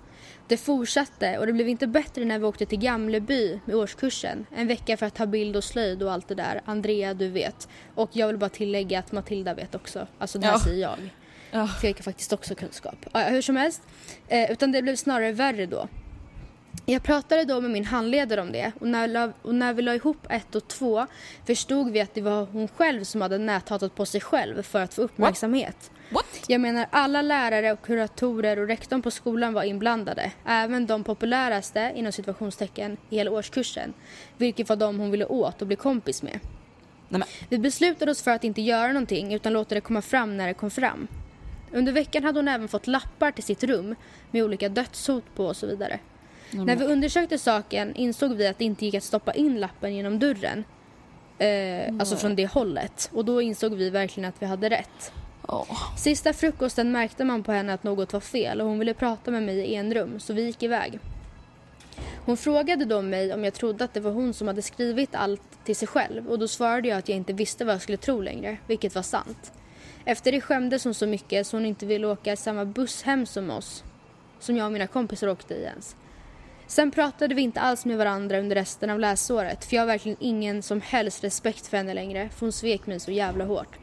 Det fortsatte och det blev inte bättre när vi åkte till Gamleby med årskursen. En vecka för att ta bild och slöjd och allt det där. Andrea, du vet. Och jag vill bara tillägga att Matilda vet också. Alltså det här Ja. säger jag. Ja. Jag har faktiskt också kunskap. Ja, hur som helst. Eh, utan det blev snarare värre då. Jag pratade då med min handledare om det och när, la, och när vi la ihop ett och två förstod vi att det var hon själv som hade näthatat på sig själv för att få uppmärksamhet. What? Jag menar alla lärare och kuratorer och rektorn på skolan var inblandade. Även de populäraste, inom situationstecken, i hela årskursen. Vilket var de hon ville åt och bli kompis med. Nej, men. Vi beslutade oss för att inte göra någonting utan låta det komma fram när det kom fram. Under veckan hade hon även fått lappar till sitt rum med olika dödshot på och så vidare. När vi undersökte saken insåg vi att det inte gick att stoppa in lappen genom dörren. Eh, alltså från det hållet. Och då insåg vi verkligen att vi hade rätt. Oh. Sista frukosten märkte man på henne att något var fel och hon ville prata med mig i enrum så vi gick iväg. Hon frågade då mig om jag trodde att det var hon som hade skrivit allt till sig själv och då svarade jag att jag inte visste vad jag skulle tro längre, vilket var sant. Efter det skämdes hon så mycket så hon inte ville åka i samma buss hem som oss, som jag och mina kompisar åkte i ens. Sen pratade vi inte alls med varandra under resten av läsåret för jag har verkligen ingen som helst respekt för henne längre för hon svek mig så jävla hårt.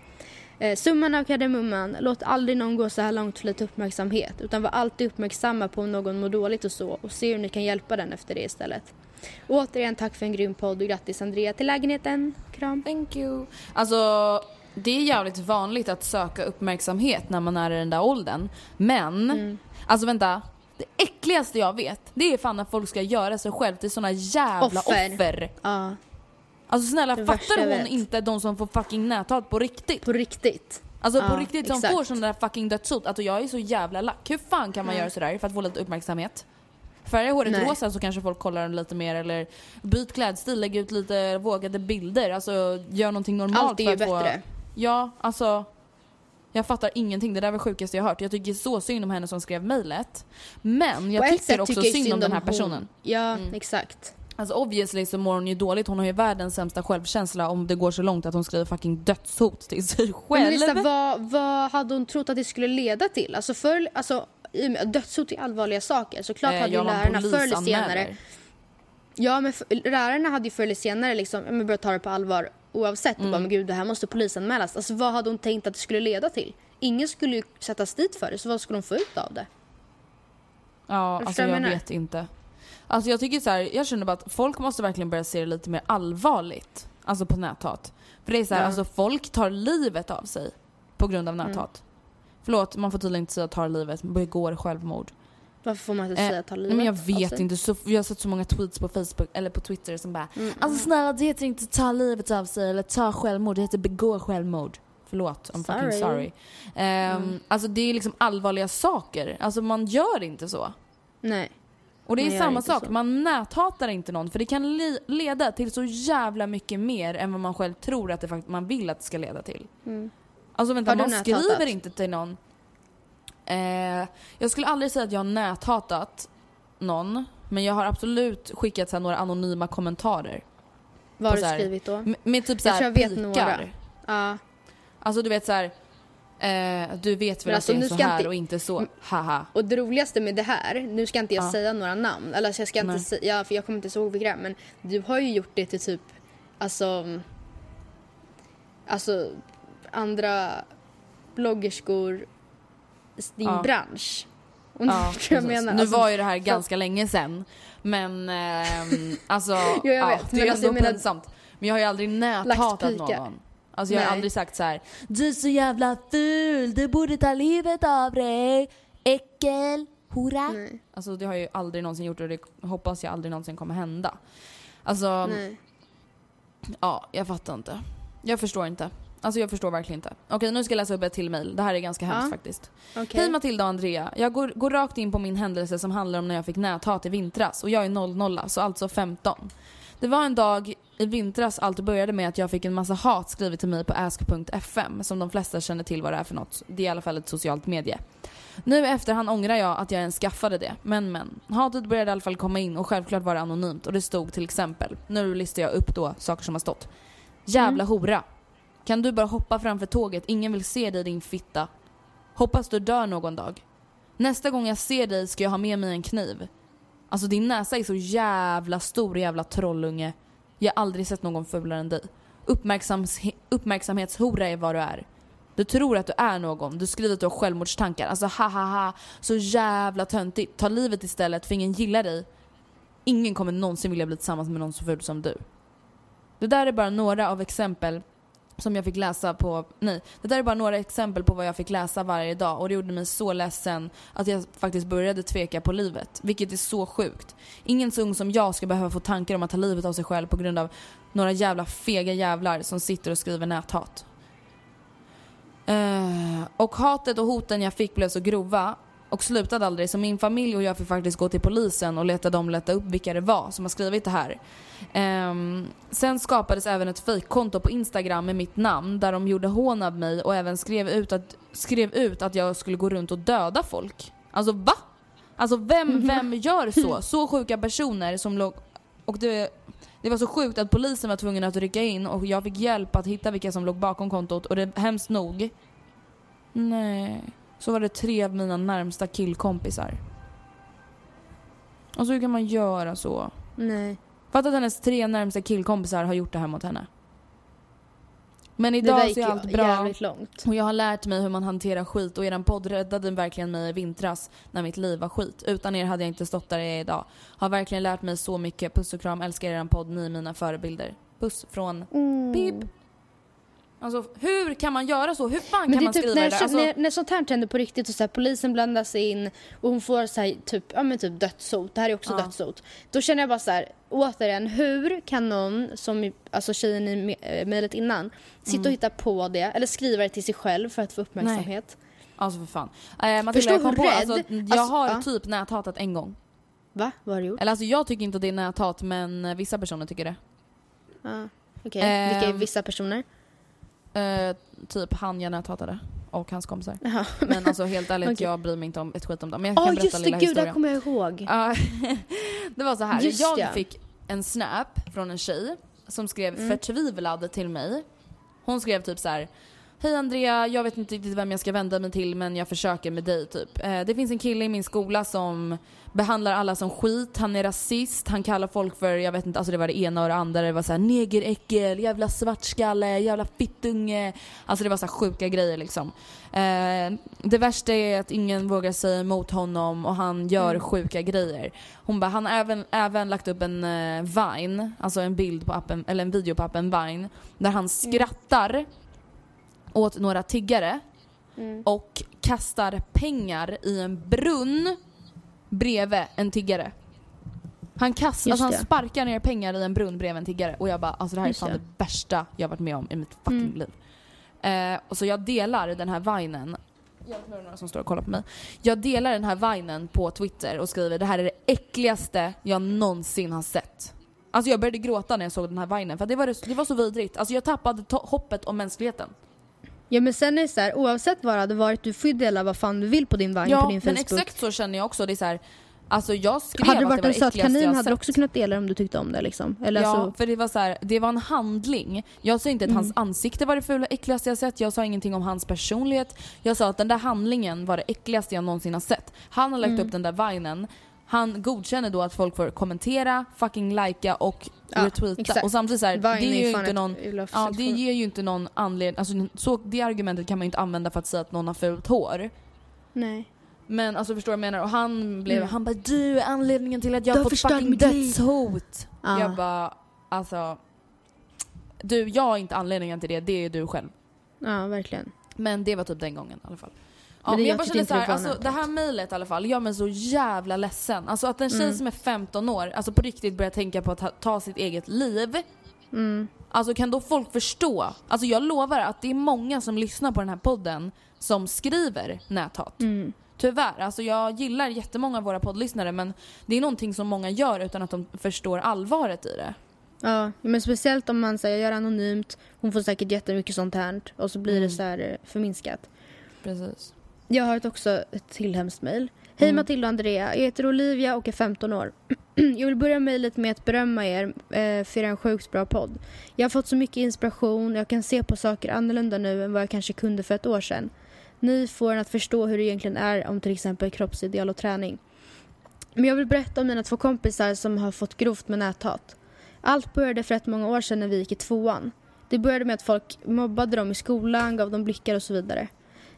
Eh, summan av kardemumman, låt aldrig någon gå så här långt för lite uppmärksamhet utan var alltid uppmärksamma på om någon mår dåligt och så och se hur ni kan hjälpa den efter det istället. Återigen tack för en grym podd och grattis Andrea till lägenheten. Kram. Thank you. Alltså, det är jävligt vanligt att söka uppmärksamhet när man är i den där åldern. Men, Mm. alltså vänta. Det äckligaste jag vet, det är fan att folk ska göra sig själv till såna jävla Offer. offer. Ja, Alltså snälla, Det fattar hon vet. inte de som får fucking näthat på riktigt? på riktigt. Alltså på Ja, riktigt som exakt. får sån där fucking dödshot. Alltså jag är så jävla lack. Hur fan kan man göra sådär för att få lite uppmärksamhet? Färga håret Nej. rosa så kanske folk kollar den lite mer eller byt klädstil, lägg ut lite vågade bilder. Alltså gör någonting normalt Allt är ju för att bättre. Få... Ja, alltså. Jag fattar ingenting. Det där var sjukaste jag hört. Jag tycker så synd om henne som skrev mejlet. Men jag På tycker också tycker jag synd om den här hon. personen. Mm. Ja, exakt. Alltså obviously så mår hon ju dåligt. Hon har ju världens sämsta självkänsla om det går så långt att hon skriver fucking dödshot till sig Men själv. Lisa, vad, vad hade hon trott att det skulle leda till? Alltså, för, alltså och dödshot är allvarliga saker. Så klart Eh, hade ju lärarna förr eller senare Ja men för, lärarna hade ju förr eller senare liksom, men börjat ta det på allvar oavsett. Och Mm. bara, men gud det här måste polisanmälas. Alltså vad hade hon tänkt att det skulle leda till? Ingen skulle ju sättas dit för det, så vad skulle hon få ut av det? Ja, Förstår alltså jag jag vet inte. Alltså jag tycker så här, jag känner bara att folk måste verkligen börja se det lite mer allvarligt. Alltså på näthat. För det är så här, Ja. alltså folk tar livet av sig på grund av Mm. näthat. Förlåt, man får tydligen inte säga tar livet, begår självmord. Varför får man inte Eh, säga ta livet men jag vet inte, så, jag har sett så många tweets på Facebook eller på Twitter som bara Mm, Alltså snälla det heter inte ta livet av sig eller ta självmord, det heter begå självmord. Förlåt, I'm fucking Sorry. sorry. Ehm, Alltså det är liksom allvarliga saker, alltså man gör inte så. Nej. Och det är gör samma sak, så. man näthatar inte någon för det kan leda till så jävla mycket mer än vad man själv tror att det man vill att det ska leda till. Mm. Alltså vänta, man näthatat? skriver inte till någon. Eh, jag skulle aldrig säga att jag har näthatat någon, men jag har absolut skickat så några anonyma kommentarer. Vad har du här- skrivit då? M- med typ så Jag här tror jag vet pikar. några. Ja. Alltså du vet så här. Eh, du vet väl Men att alltså, det är så här inte- och inte så. Haha. Och det roligaste med det här, nu ska inte jag Ja. säga några namn, eller alltså jag ska inte Nej. säga, ja, för jag kommer inte ihåg vilka det men du har ju gjort det till typ, alltså, alltså andra bloggerskor i din Ja. bransch. Och Ja, jag menar? Nu Alltså, var ju det här ganska länge sedan. Men ehm, alltså, jag ja, vet, det men är alltså, ändå jag menar- pinsamt. Men jag har ju aldrig näthatat någon. Alltså jag har Nej. aldrig sagt så här. Du är så jävla ful, du borde ta livet av dig. Äckel, hora. Nej. Alltså det har jag ju aldrig någonsin gjort och det hoppas jag aldrig någonsin kommer hända. Alltså, Nej. ja, jag fattar inte. Jag förstår inte. Alltså jag förstår verkligen inte. Okej nu ska jag läsa upp ett till mail. Det här är ganska hemskt Ja. faktiskt. Okej. Hej Matilda och Andrea. Jag går, går rakt in på min händelse som handlar om när jag fick näthat i vintras och jag är 00 så alltså 15. Det var en dag i vintras allt började med att jag fick en massa hat skrivet till mig på ask.fm som de flesta känner till vad det är för något. Det är i alla fall ett socialt medie. Nu efterhand ångrar jag att jag ens skaffade det. Men men. Hatet började i alla fall komma in och självklart var det anonymt och det stod till exempel, nu listar jag upp då saker som har stått. Jävla hora. Kan du bara hoppa framför tåget? Ingen vill se dig din fitta. Hoppas du dör någon dag. Nästa gång jag ser dig ska jag ha med mig en kniv. Alltså din näsa är så jävla stor jävla trollunge. Jag har aldrig sett någon fulare än dig. Uppmärksams uppmärksamhetshora är vad du är. Du tror att du är någon, du skriver att du har självmordstankar. Alltså ha ha ha, så jävla töntigt. Ta livet istället för ingen gillar dig. Ingen kommer någonsin vilja bli tillsammans med någon så ful som du. Det där är bara några av exempel som jag fick läsa på, nej, det där är bara några exempel på vad jag fick läsa varje dag och det gjorde mig så ledsen att jag faktiskt började tveka på livet. Vilket är så sjukt. Ingen så ung som jag ska behöva få tankar om att ta livet av sig själv på grund av några jävla fega jävlar som sitter och skriver näthat. Uh, och hatet och hoten jag fick blev så grova och slutade aldrig så min familj och jag fick faktiskt gå till polisen och leta dem leta upp vilka det var som har skrivit det här. Ehm, sen skapades även ett fejkkonto på Instagram med mitt namn där de gjorde hån av mig och även skrev ut att, skrev ut att jag skulle gå runt och döda folk. Alltså va? Alltså vem, vem gör så? Så sjuka personer som låg... Och det, det var så sjukt att polisen var tvungen att rycka in och jag fick hjälp att hitta vilka som låg bakom kontot och det hemskt nog Nej. Så var det tre av mina närmsta killkompisar. Alltså hur kan man göra så? Nej. Fatta att hennes tre närmsta killkompisar har gjort det här mot henne. Men idag så är allt bra. långt. Och jag har lärt mig hur man hanterar skit och eran podd räddade verkligen mig i vintras när mitt liv var skit. Utan er hade jag inte stått där jag är idag. Har verkligen lärt mig så mycket. Puss och kram, älskar eran podd, ni är mina förebilder. Puss från Mm. Pip. Alltså hur kan man göra så? Hur fan Men kan man typ skriva när, det där? Alltså, när, när sånt här händer på riktigt och så här, polisen blandar sig in och hon får så här, typ, ja, men typ dödshot, det här är också Ja. dödshot. Då känner jag bara så här, återigen, hur kan någon, som alltså tjejen i eh, mejlet innan, sitta Mm. och hitta på det eller skriva det till sig själv för att få uppmärksamhet? Alltså för fan. Eh, Matilda, Förstå jag kom hur på, rädd- alltså, jag alltså, har ja. typ näthatat en gång. Va? Vad har du gjort? Eller alltså jag tycker inte att det är näthat men eh, vissa personer tycker det. Ja, Okej, vilka är vissa personer? Eh, typ han jag näthatade och hans kompisar. Jaha. Men alltså helt ärligt, Okej. jag bryr mig inte om ett skit om dem. Men jag Ja kan berätta just det, lilla gud det historien. här kommer jag ihåg. Det var så här. Just jag ja. fick en snap från en tjej som skrev Mm. förtvivlad till mig. Hon skrev typ så här. Hej Andrea, jag vet inte riktigt vem jag ska vända mig till men jag försöker med dig typ. Eh, det finns en kille i min skola som behandlar alla som skit, han är rasist, han kallar folk för, jag vet inte, alltså det var det ena och det andra. Det var så här negeräckel, jävla svartskalle, jävla fittunge. Alltså det var så här sjuka grejer liksom. Eh, det värsta är att ingen vågar säga emot honom och han gör Mm. sjuka grejer. Hon bara, han har även, även lagt upp en eh, Vine, alltså en bild på appen, eller en video på appen Vine, där han skrattar åt några tiggare Mm. och kastar pengar i en brunn bredvid en tiggare. Han Just alltså han sparkar ner pengar i en brunn bredvid en tiggare och jag bara alltså det här är fan det. det värsta jag varit med om i mitt fucking Mm. liv. Eh, och så jag delar den här vinen jag tror det är några som står och kollar på mig. Jag delar den här vinen på Twitter och skriver det här är det äckligaste jag någonsin har sett. Alltså jag började gråta när jag såg den här vinen för det var, det var så vidrigt. Alltså jag tappade hoppet om mänskligheten. Ja men sen är det så här, oavsett vad det hade varit, du får ju dela vad fan du vill på din vagn Ja, på din men Facebook. exakt så känner jag också. Det är så här, alltså jag skrev hade att varit det var en det söt kanin hade du också kunnat dela det om du tyckte om det liksom. Eller ja, alltså, för det var så här, det var en handling. Jag sa inte att Mm. hans ansikte var det fula äckligaste jag sett. Jag sa ingenting om hans personlighet. Jag sa att den där handlingen var det äckligaste jag någonsin har sett. Han har lagt Mm. upp den där vinen. Han godkänner då att folk får kommentera, fucking likea och Ja, retweeta. exakt. Och samtidigt så här, det ju inte någon Ja, det ger ju inte någon anledning, alltså så, det argumentet kan man ju inte använda för att säga att någon har fult hår. Nej. Men alltså förstår du vad jag menar? Och han blev, Mm. han bara du är anledningen till att jag har fått fucking mitt liv." dödshot. Ja. Jag bara, alltså. Du, jag är inte anledningen till det, det är du själv. Ja, verkligen. Men det var typ den gången i alla fall. Ja, Men det- jag jag bara känner såhär, det alltså, det här mejlet i alla fall gör mig så jävla ledsen. Alltså att en tjej Mm. som är 15 år, alltså på riktigt börjar tänka på att ta, ta sitt eget liv. Mm. Alltså kan då folk förstå? Alltså jag lovar att det är många som lyssnar på den här podden som skriver näthat. Mm. Tyvärr, alltså jag gillar jättemånga av våra poddlyssnare men det är någonting som många gör utan att de förstår allvaret i det. Ja, men speciellt om man säger jag gör anonymt, hon får säkert jättemycket sånt här och så blir det Mm. så här eh, förminskat. Precis. Jag har ett också ett till hemskt mejl. Hej Mm. Matilda och Andrea, jag heter Olivia och är 15 år. jag vill börja mejlet med att berömma er eh, för en sjukt bra podd. Jag har fått så mycket inspiration och jag kan se på saker annorlunda nu än vad jag kanske kunde för ett år sedan. Ni får en att förstå hur det egentligen är om till exempel kroppsideal och träning. Men jag vill berätta om mina två kompisar som har fått grovt med näthat. Allt började för rätt många år sedan när vi gick i tvåan. Det började med att folk mobbade dem i skolan, gav dem blickar och så vidare.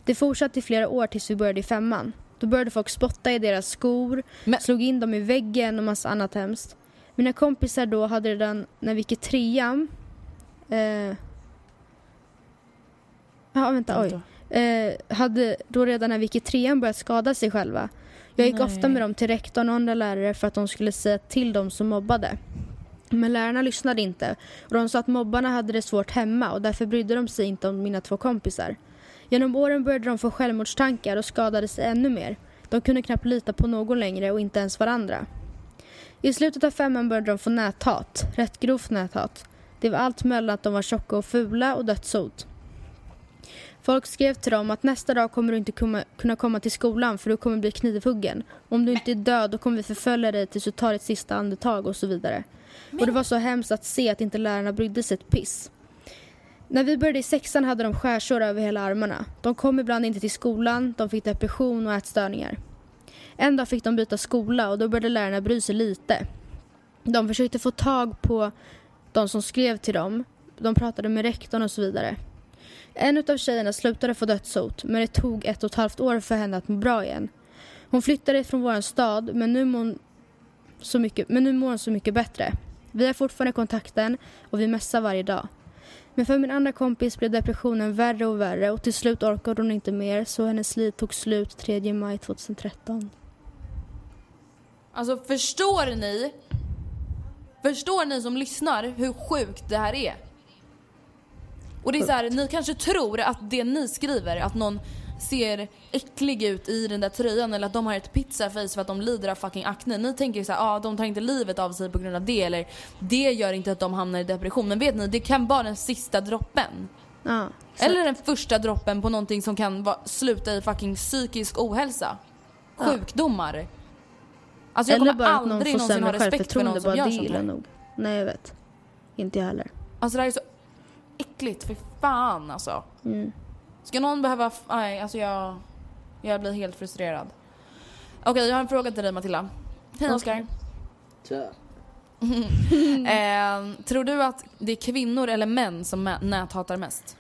Det fortsatte i flera år tills vi började i femman. Då började folk spotta i deras skor, Men- slog in dem i väggen och massa annat hemskt. Mina kompisar då hade redan, när vi gick i trean... Eh, ja, vänta, oj. Eh, hade då redan när vi gick i trean börjat skada sig själva. Jag gick Nej. ofta med dem till rektorn och andra lärare för att de skulle säga till dem som mobbade. Men lärarna lyssnade inte och de sa att mobbarna hade det svårt hemma och därför brydde de sig inte om mina två kompisar. Genom åren började de få självmordstankar och skadade sig ännu mer. De kunde knappt lita på någon längre och inte ens varandra. I slutet av femman började de få näthat, rätt grovt näthat. Det var allt mellan att de var tjocka och fula och dödshot. Folk skrev till dem att nästa dag kommer du inte kunna komma till skolan för du kommer bli knivhuggen. Om du inte är död då kommer vi förfölja dig tills du tar ditt sista andetag och så vidare. Och det var så hemskt att se att inte lärarna brydde sig ett piss. När vi började i sexan hade de skärsår över hela armarna. De kom ibland inte till skolan, de fick depression och ätstörningar. En dag fick de byta skola och då började lärarna bry sig lite. De försökte få tag på de som skrev till dem. De pratade med rektorn och så vidare. En av tjejerna slutade få dödshot men det tog ett och ett halvt år för henne att må bra igen. Hon flyttade från vår stad men nu, mår så mycket, men nu mår hon så mycket bättre. Vi har fortfarande kontakten och vi messar varje dag. Men för min andra kompis blev depressionen värre och värre och till slut orkade hon inte mer så hennes liv tog slut 3 maj 2013. Alltså förstår ni? Förstår ni som lyssnar hur sjukt det här är? Och det är så här, ni kanske tror att det ni skriver, att någon ser äcklig ut i den där tröjan eller att de har ett pizzaface för att de lider av fucking akne. Ni tänker så här, ah, de tar inte livet av sig på grund av det eller det gör inte att de hamnar i depression. Men vet ni, det kan vara den sista droppen. Ja. Eller den första droppen på någonting som kan va- sluta i fucking psykisk ohälsa. Sjukdomar. Alltså jag Eller kommer aldrig någonsin ha respekt för någon som bara gör sånt här. nog. Nej jag vet. Inte jag heller. Alltså det här är så äckligt, för fan alltså. Mm. Ska någon behöva... Nej, alltså jag... Jag blir helt frustrerad. Okej, jag har en fråga till dig Matilda. Hej Oskar. eh, tror du att det är kvinnor eller män som näthatar mest?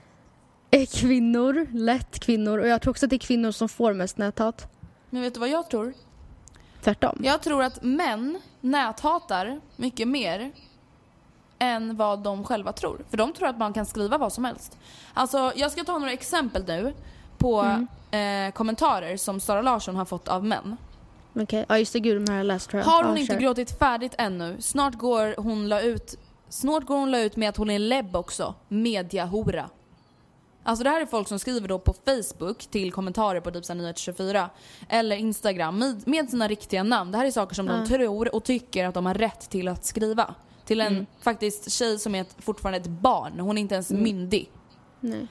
Kvinnor, lätt kvinnor och jag tror också att det är kvinnor som får mest näthat. Men vet du vad jag tror? Tvärtom. Jag tror att män näthatar mycket mer än vad de själva tror. För de tror att man kan skriva vad som helst. Alltså, jag ska ta några exempel nu på eh, kommentarer som Sara Larsson har fått av män. Okej, ja just det, gud de här läst tror jag. Har hon Ja, inte kör. gråtit färdigt ännu? Snart går hon la ut Snart går hon la ut med att hon är lebb också. Mediahora. Alltså det här är folk som skriver då på Facebook till kommentarer på typ så här Nyheter24 eller Instagram med, med sina riktiga namn. Det här är saker som de tror och tycker att de har rätt till att skriva. Till en faktiskt tjej som är ett, fortfarande ett barn. Hon är inte ens myndig. Nej.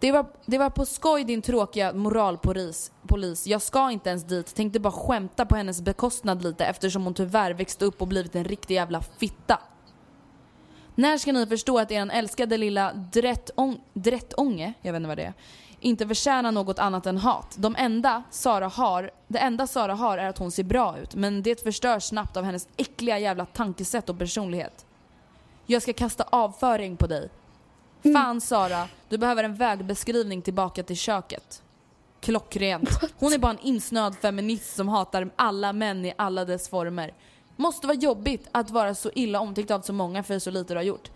Det var, det var på skoj din tråkiga moralpolis. Polis. Jag ska inte ens dit. Tänkte bara skämta på hennes bekostnad lite eftersom hon tyvärr växte upp och blivit en riktig jävla fitta. När ska ni förstå att er älskade lilla drättång, drättånge, jag vet inte vad det är, inte förtjänar något annat än hat? De enda Sara har, det enda Sara har är att hon ser bra ut, men det förstörs snabbt av hennes äckliga jävla tankesätt och personlighet. Jag ska kasta avföring på dig. Fan Sara, du behöver en vägbeskrivning tillbaka till köket. Klockrent. Hon är bara en insnöad feminist som hatar alla män i alla dess former. Måste vara jobbigt att vara så illa omtyckt av så många för så lite du har gjort.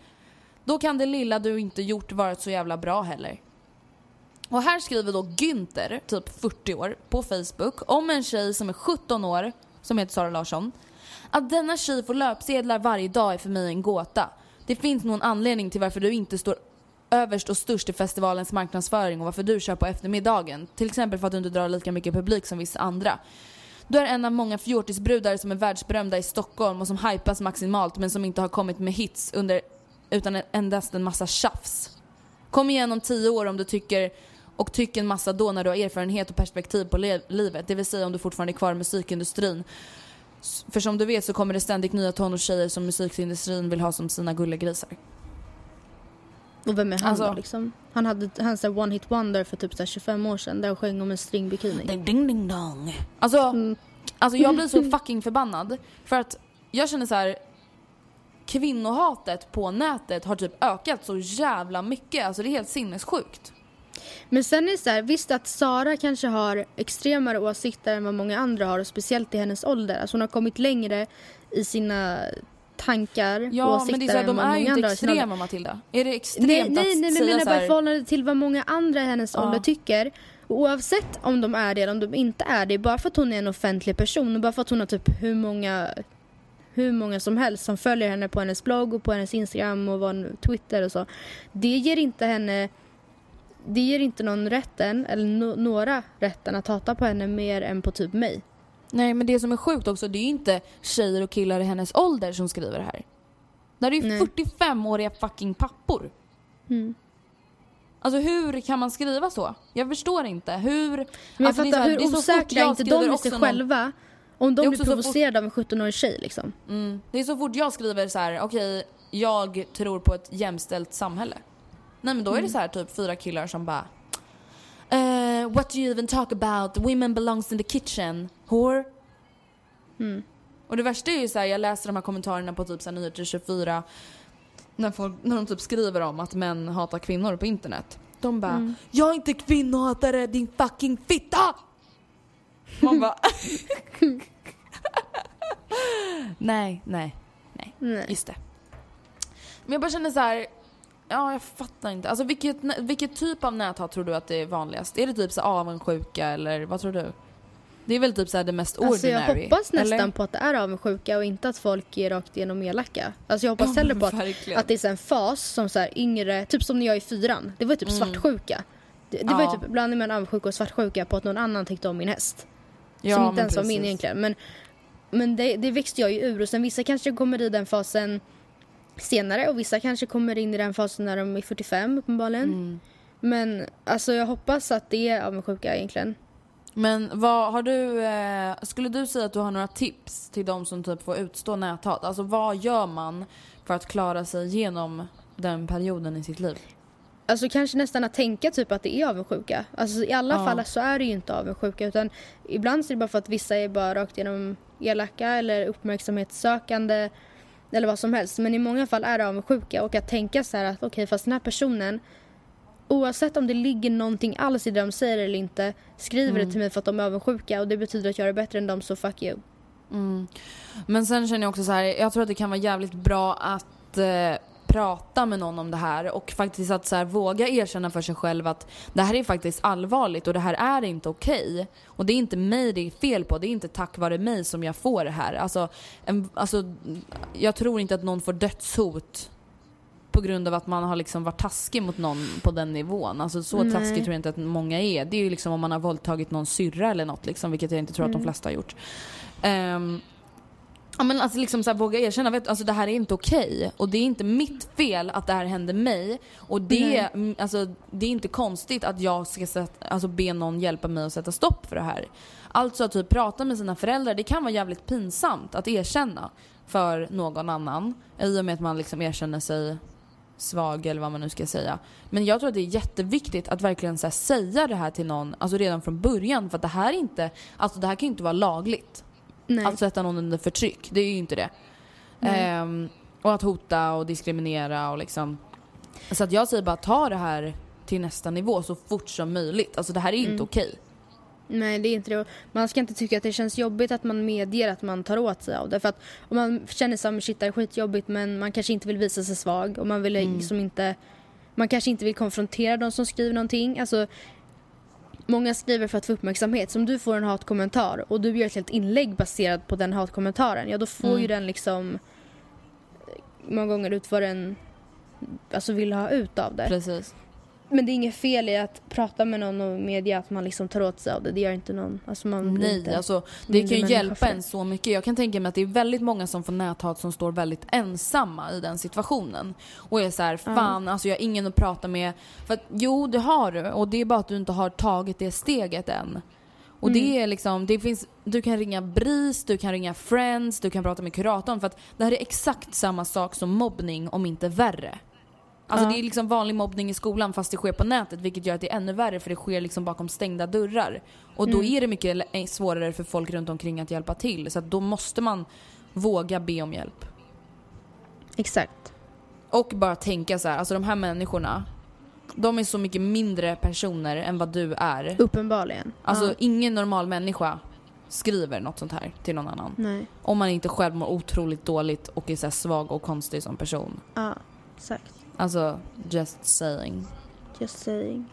Då kan det lilla du inte gjort vara så jävla bra heller. Och här skriver då Günther, typ 40 år, på Facebook om en tjej som är 17 år, som heter Sara Larsson. Att denna tjej får löpsedlar varje dag är för mig en gåta. Det finns någon anledning till varför du inte står överst och störst i festivalens marknadsföring och varför du kör på eftermiddagen. Till exempel för att du inte drar lika mycket publik som vissa andra. Du är en av många fjortisbrudar som är världsberömda i Stockholm och som hypas maximalt men som inte har kommit med hits under, utan endast en massa tjafs. Kom igen om tio år om du tycker och tyck en massa då när du har erfarenhet och perspektiv på livet. Det vill säga om du fortfarande är kvar i musikindustrin. För som du vet så kommer det ständigt nya tonårstjejer som musikindustrin vill ha som sina gullegrisar. Och vem är han Alltså- då liksom? Han hade han så här one hit wonder för typ så här 25 år sedan där han sjöng om en stringbikini. Ding ding ding dong. Alltså, Mm. alltså jag blir så fucking förbannad. För att jag känner så här. Kvinnohatet på nätet har typ ökat så jävla mycket. Alltså det är helt sinnessjukt. Men sen är det så här, visst att Sara kanske har extremare åsikter än vad många andra har och speciellt i hennes ålder. Alltså hon har kommit längre i sina tankar Ja åsikter men det är så här, än de vad är ju inte extrema Matilda. Är det extremt Nej, att nej, nej, men jag säga menar så bara i här, förhållande till vad många andra i hennes Ja. ålder tycker. Och oavsett om de är det eller om de inte är det, bara för att hon är en offentlig person och bara för att hon har typ hur många hur många som helst som följer henne på hennes blogg och på hennes Instagram och vad, Twitter och så. Det ger inte henne det ger inte någon rätten, eller no, några rätten att hata på henne mer än på typ mig. Nej men det som är sjukt också, det är ju inte tjejer och killar i hennes ålder som skriver det här. Det här är ju Nej. 45-åriga fucking pappor. Mm. Alltså hur kan man skriva så? Jag förstår inte. Hur... Men jag alltså, fattar här- hur osäkra är inte de i sig någon- själva om Det är de blir fort- provocerade av en 17-årig tjej liksom. Mm. Det är så fort jag skriver så här: okej, jag tror på ett jämställt samhälle. Nej men då är Mm. det så här typ fyra killar som bara eh, What do you even talk about? Women belongs in the kitchen, whore. Mm. Och det värsta är ju så här, jag läser de här kommentarerna på typ så här Nyheter 24 när, folk, när de typ skriver om att män hatar kvinnor på internet. De bara Mm. Jag är inte kvinnohatare din fucking fitta! Man bara Nej, nej, nej. Nej. Just det. Men jag bara känner så här. Ja, jag fattar inte. Alltså vilket, vilket typ av näthat tror du att det är vanligast? Är det typ så avundsjuka eller vad tror du? Det är väl typ så det mest Alltså ordinary? jag hoppas nästan eller? på att det är avundsjuka och inte att folk är rakt igenom elaka. Alltså jag hoppas Ja, hellre på att, verkligen. att det är en fas som så här yngre, typ som när jag är i fyran. Det var ju typ svartsjuka. Det, det var Mm. Ja. ju typ blandning mellan avundsjuka och svartsjuka på att någon annan tyckte om min häst. Ja, som inte ens var min precis. egentligen. Men, men det, det växte jag ju ur och sen vissa kanske kommer i den fasen senare och vissa kanske kommer in i den fasen när de är 45 uppenbarligen. Mm. Men alltså jag hoppas att det är avundsjuka egentligen. Men vad har du, eh, skulle du säga att du har några tips till de som typ får utstå näthat? Alltså vad gör man för att klara sig igenom den perioden i sitt liv? Alltså kanske nästan att tänka typ att det är avundsjuka. Alltså i alla Ja. fall så är det ju inte avundsjuka utan ibland så är det bara för att vissa är bara rakt igenom elaka eller uppmärksamhetssökande eller vad som helst. Men i många fall är det avundsjuka och att tänka så här att okej fast den här personen oavsett om det ligger någonting alls i det de säger eller inte skriver Mm. det till mig för att de är avundsjuka och det betyder att jag är bättre än dem så fuck you. Mm. Men sen känner jag också så här, jag tror att det kan vara jävligt bra att eh, prata med någon om det här och faktiskt att så här, våga erkänna för sig själv att det här är faktiskt allvarligt och det här är inte okej. Och det är inte mig det är fel på, det är inte tack vare mig som jag får det här. Alltså, en, alltså, jag tror inte att någon får dödshot på grund av att man har liksom varit taskig mot någon på den nivån. Alltså så Nej. taskig tror jag inte att många är. Det är ju liksom om man har våldtagit någon syrra eller något liksom, vilket jag inte tror att de Mm. flesta har gjort. Ehm, Ja men alltså liksom så här, våga erkänna, vet, alltså det här är inte okej. Och det är inte mitt fel att det här hände mig. Och det, mm, alltså, det är inte konstigt att jag ska sätta, alltså, be någon hjälpa mig att sätta stopp för det här. Alltså att typ prata med sina föräldrar, det kan vara jävligt pinsamt att erkänna för någon annan. I och med att man liksom erkänner sig svag eller vad man nu ska säga. Men jag tror att det är jätteviktigt att verkligen så här, säga det här till någon, alltså redan från början. För att det här är inte, alltså det här kan ju inte vara lagligt. Nej. Att sätta någon under förtryck, det är ju inte det. Ehm, och att hota och diskriminera och liksom. Så att jag säger bara ta det här till nästa nivå så fort som möjligt. Alltså det här är inte Mm. okej. Nej det är inte det. Man ska inte tycka att det känns jobbigt att man medger att man tar åt sig av det. För att om man känner sig shit det är skitjobbigt men man kanske inte vill visa sig svag och man vill Mm. liksom inte Man kanske inte vill konfrontera de som skriver någonting. Alltså Många skriver för att få uppmärksamhet. Så om du får en hatkommentar och du gör ett helt inlägg baserat på den hatkommentaren. Ja då får Mm. ju den liksom många gånger ut vad den alltså, vill ha ut av det. Precis. Men det är inget fel i att prata med någon och medge att man liksom tar åt sig av det. Det gör inte någon. Alltså man Nej, inte alltså det kan ju hjälpa en så mycket. Jag kan tänka mig att det är väldigt många som får näthat som står väldigt ensamma i den situationen. Och är så här, fan alltså jag har ingen att prata med. För att jo, det har du. Och det är bara att du inte har tagit det steget än. Och Mm. det är liksom, det finns, du kan ringa BRIS, du kan ringa Friends, du kan prata med kuratorn. För att det här är exakt samma sak som mobbning, om inte värre. Alltså det är liksom vanlig mobbning i skolan fast det sker på nätet vilket gör att det är ännu värre för det sker liksom bakom stängda dörrar. Och då är det mycket lä- svårare för folk runt omkring att hjälpa till. Så då måste man våga be om hjälp. Exakt. Och bara tänka så här, alltså de här människorna, de är så mycket mindre personer än vad du är. Uppenbarligen. Alltså ja. ingen normal människa skriver något sånt här till någon annan. Nej. Om man inte själv mår otroligt dåligt och är så svag och konstig som person. Ja, exakt. Alltså, just saying. Just saying.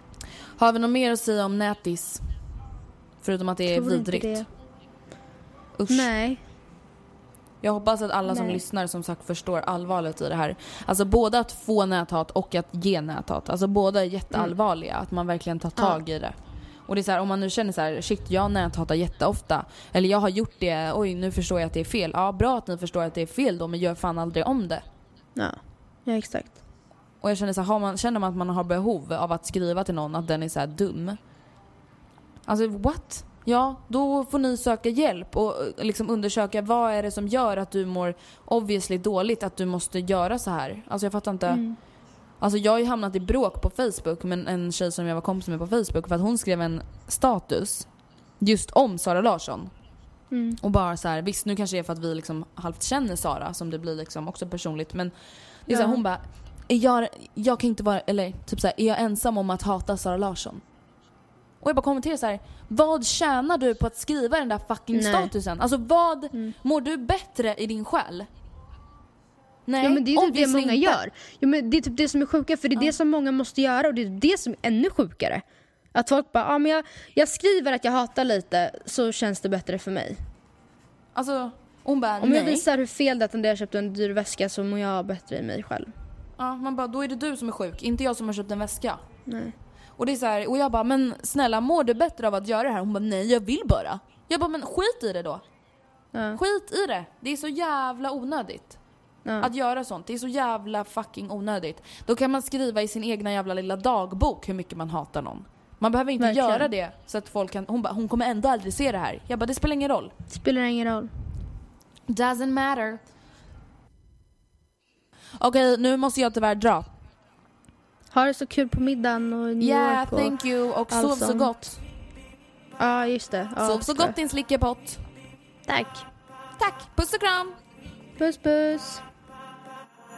Har vi något mer att säga om nätis? Förutom att det är vidrigt. det. Usch. Nej. Jag hoppas att alla som Nej. lyssnar som sagt förstår allvaret i det här. Alltså både att få näthat och att ge näthat. Alltså båda är jätteallvarliga. Att man verkligen tar Mm. Ja. tag i det. Och det är så här, om man nu känner så här, shit jag näthatar jätteofta. Eller jag har gjort det, oj nu förstår jag att det är fel. Ja bra att ni förstår att det är fel då men gör fan aldrig om det. Ja. Ja, exakt. Och jag känner så här, man, känner man att man har behov av att skriva till någon att den är så här dum. Alltså what? Ja, då får ni söka hjälp och eh, liksom undersöka vad är det som gör att du mår obviously dåligt att du måste göra så här. Alltså jag fattar inte. Mm. Alltså jag har ju hamnat i bråk på Facebook med en tjej som jag var kompis med på Facebook för att hon skrev en status just om Sara Larsson. Mm. Och bara så här, visst nu kanske det är för att vi liksom halvt känner Sara som det blir liksom också personligt men det är så här, Ja. hon bara, jag, jag kan inte vara, eller typ så här, är jag ensam om att hata Sara Larsson? Och jag bara kommenterar så här, vad tjänar du på att skriva den där fucking Nej. statusen? Alltså vad, Mm. mår du bättre i din själ? Nej, Ja men det är typ det många inte. gör. Ja, men det är typ det som är sjuka för det är det som många måste göra och det är det som är ännu sjukare. Att folk bara, ja men jag, jag skriver att jag hatar lite så känns det bättre för mig. Alltså, hon bara Om nej. jag visar hur fel det är att jag köpte en dyr väska så mår jag bättre i mig själv. Ja, man bara, då är det du som är sjuk, inte jag som har köpt en väska. Nej. Och det är så här, och jag bara, men snälla mår du bättre av att göra det här? Hon bara, nej jag vill bara. Jag bara, men skit i det då. Ja. Skit i det. Det är så jävla onödigt. Ja. Att göra sånt. Det är så jävla fucking onödigt. Då kan man skriva i sin egna jävla lilla dagbok hur mycket man hatar någon. Man behöver inte Verkligen. göra det så att folk kan, hon bara, hon kommer ändå aldrig se det här. Jag bara, det spelar ingen roll. Spelar ingen roll. Doesn't matter. Okej, nu måste jag tyvärr dra. Ha det så kul på middagen och New Yeah, York och... thank you. Och sov så gott. Ja, just det. Ja, Sov så gott din slickepott. Tack. Tack, puss och kram. Puss puss.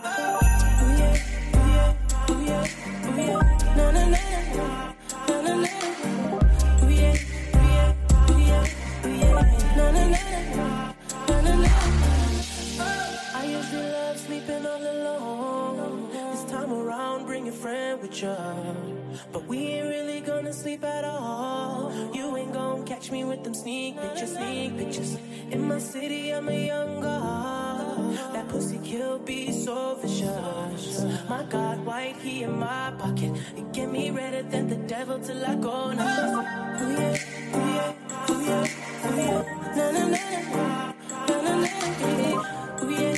I used to love sleeping all alone. This time around, bring a friend with you. But we ain't really gonna sleep at all. You ain't gonna catch me with them sneak pictures, sneak pictures. In my city, I'm a young god. That pussy kill be so vicious. My God, white he in my pocket. You get me redder than the devil till I go now. Ooh yeah, ooh yeah, ooh yeah, ooh yeah. Na na na na, na na ooh yeah,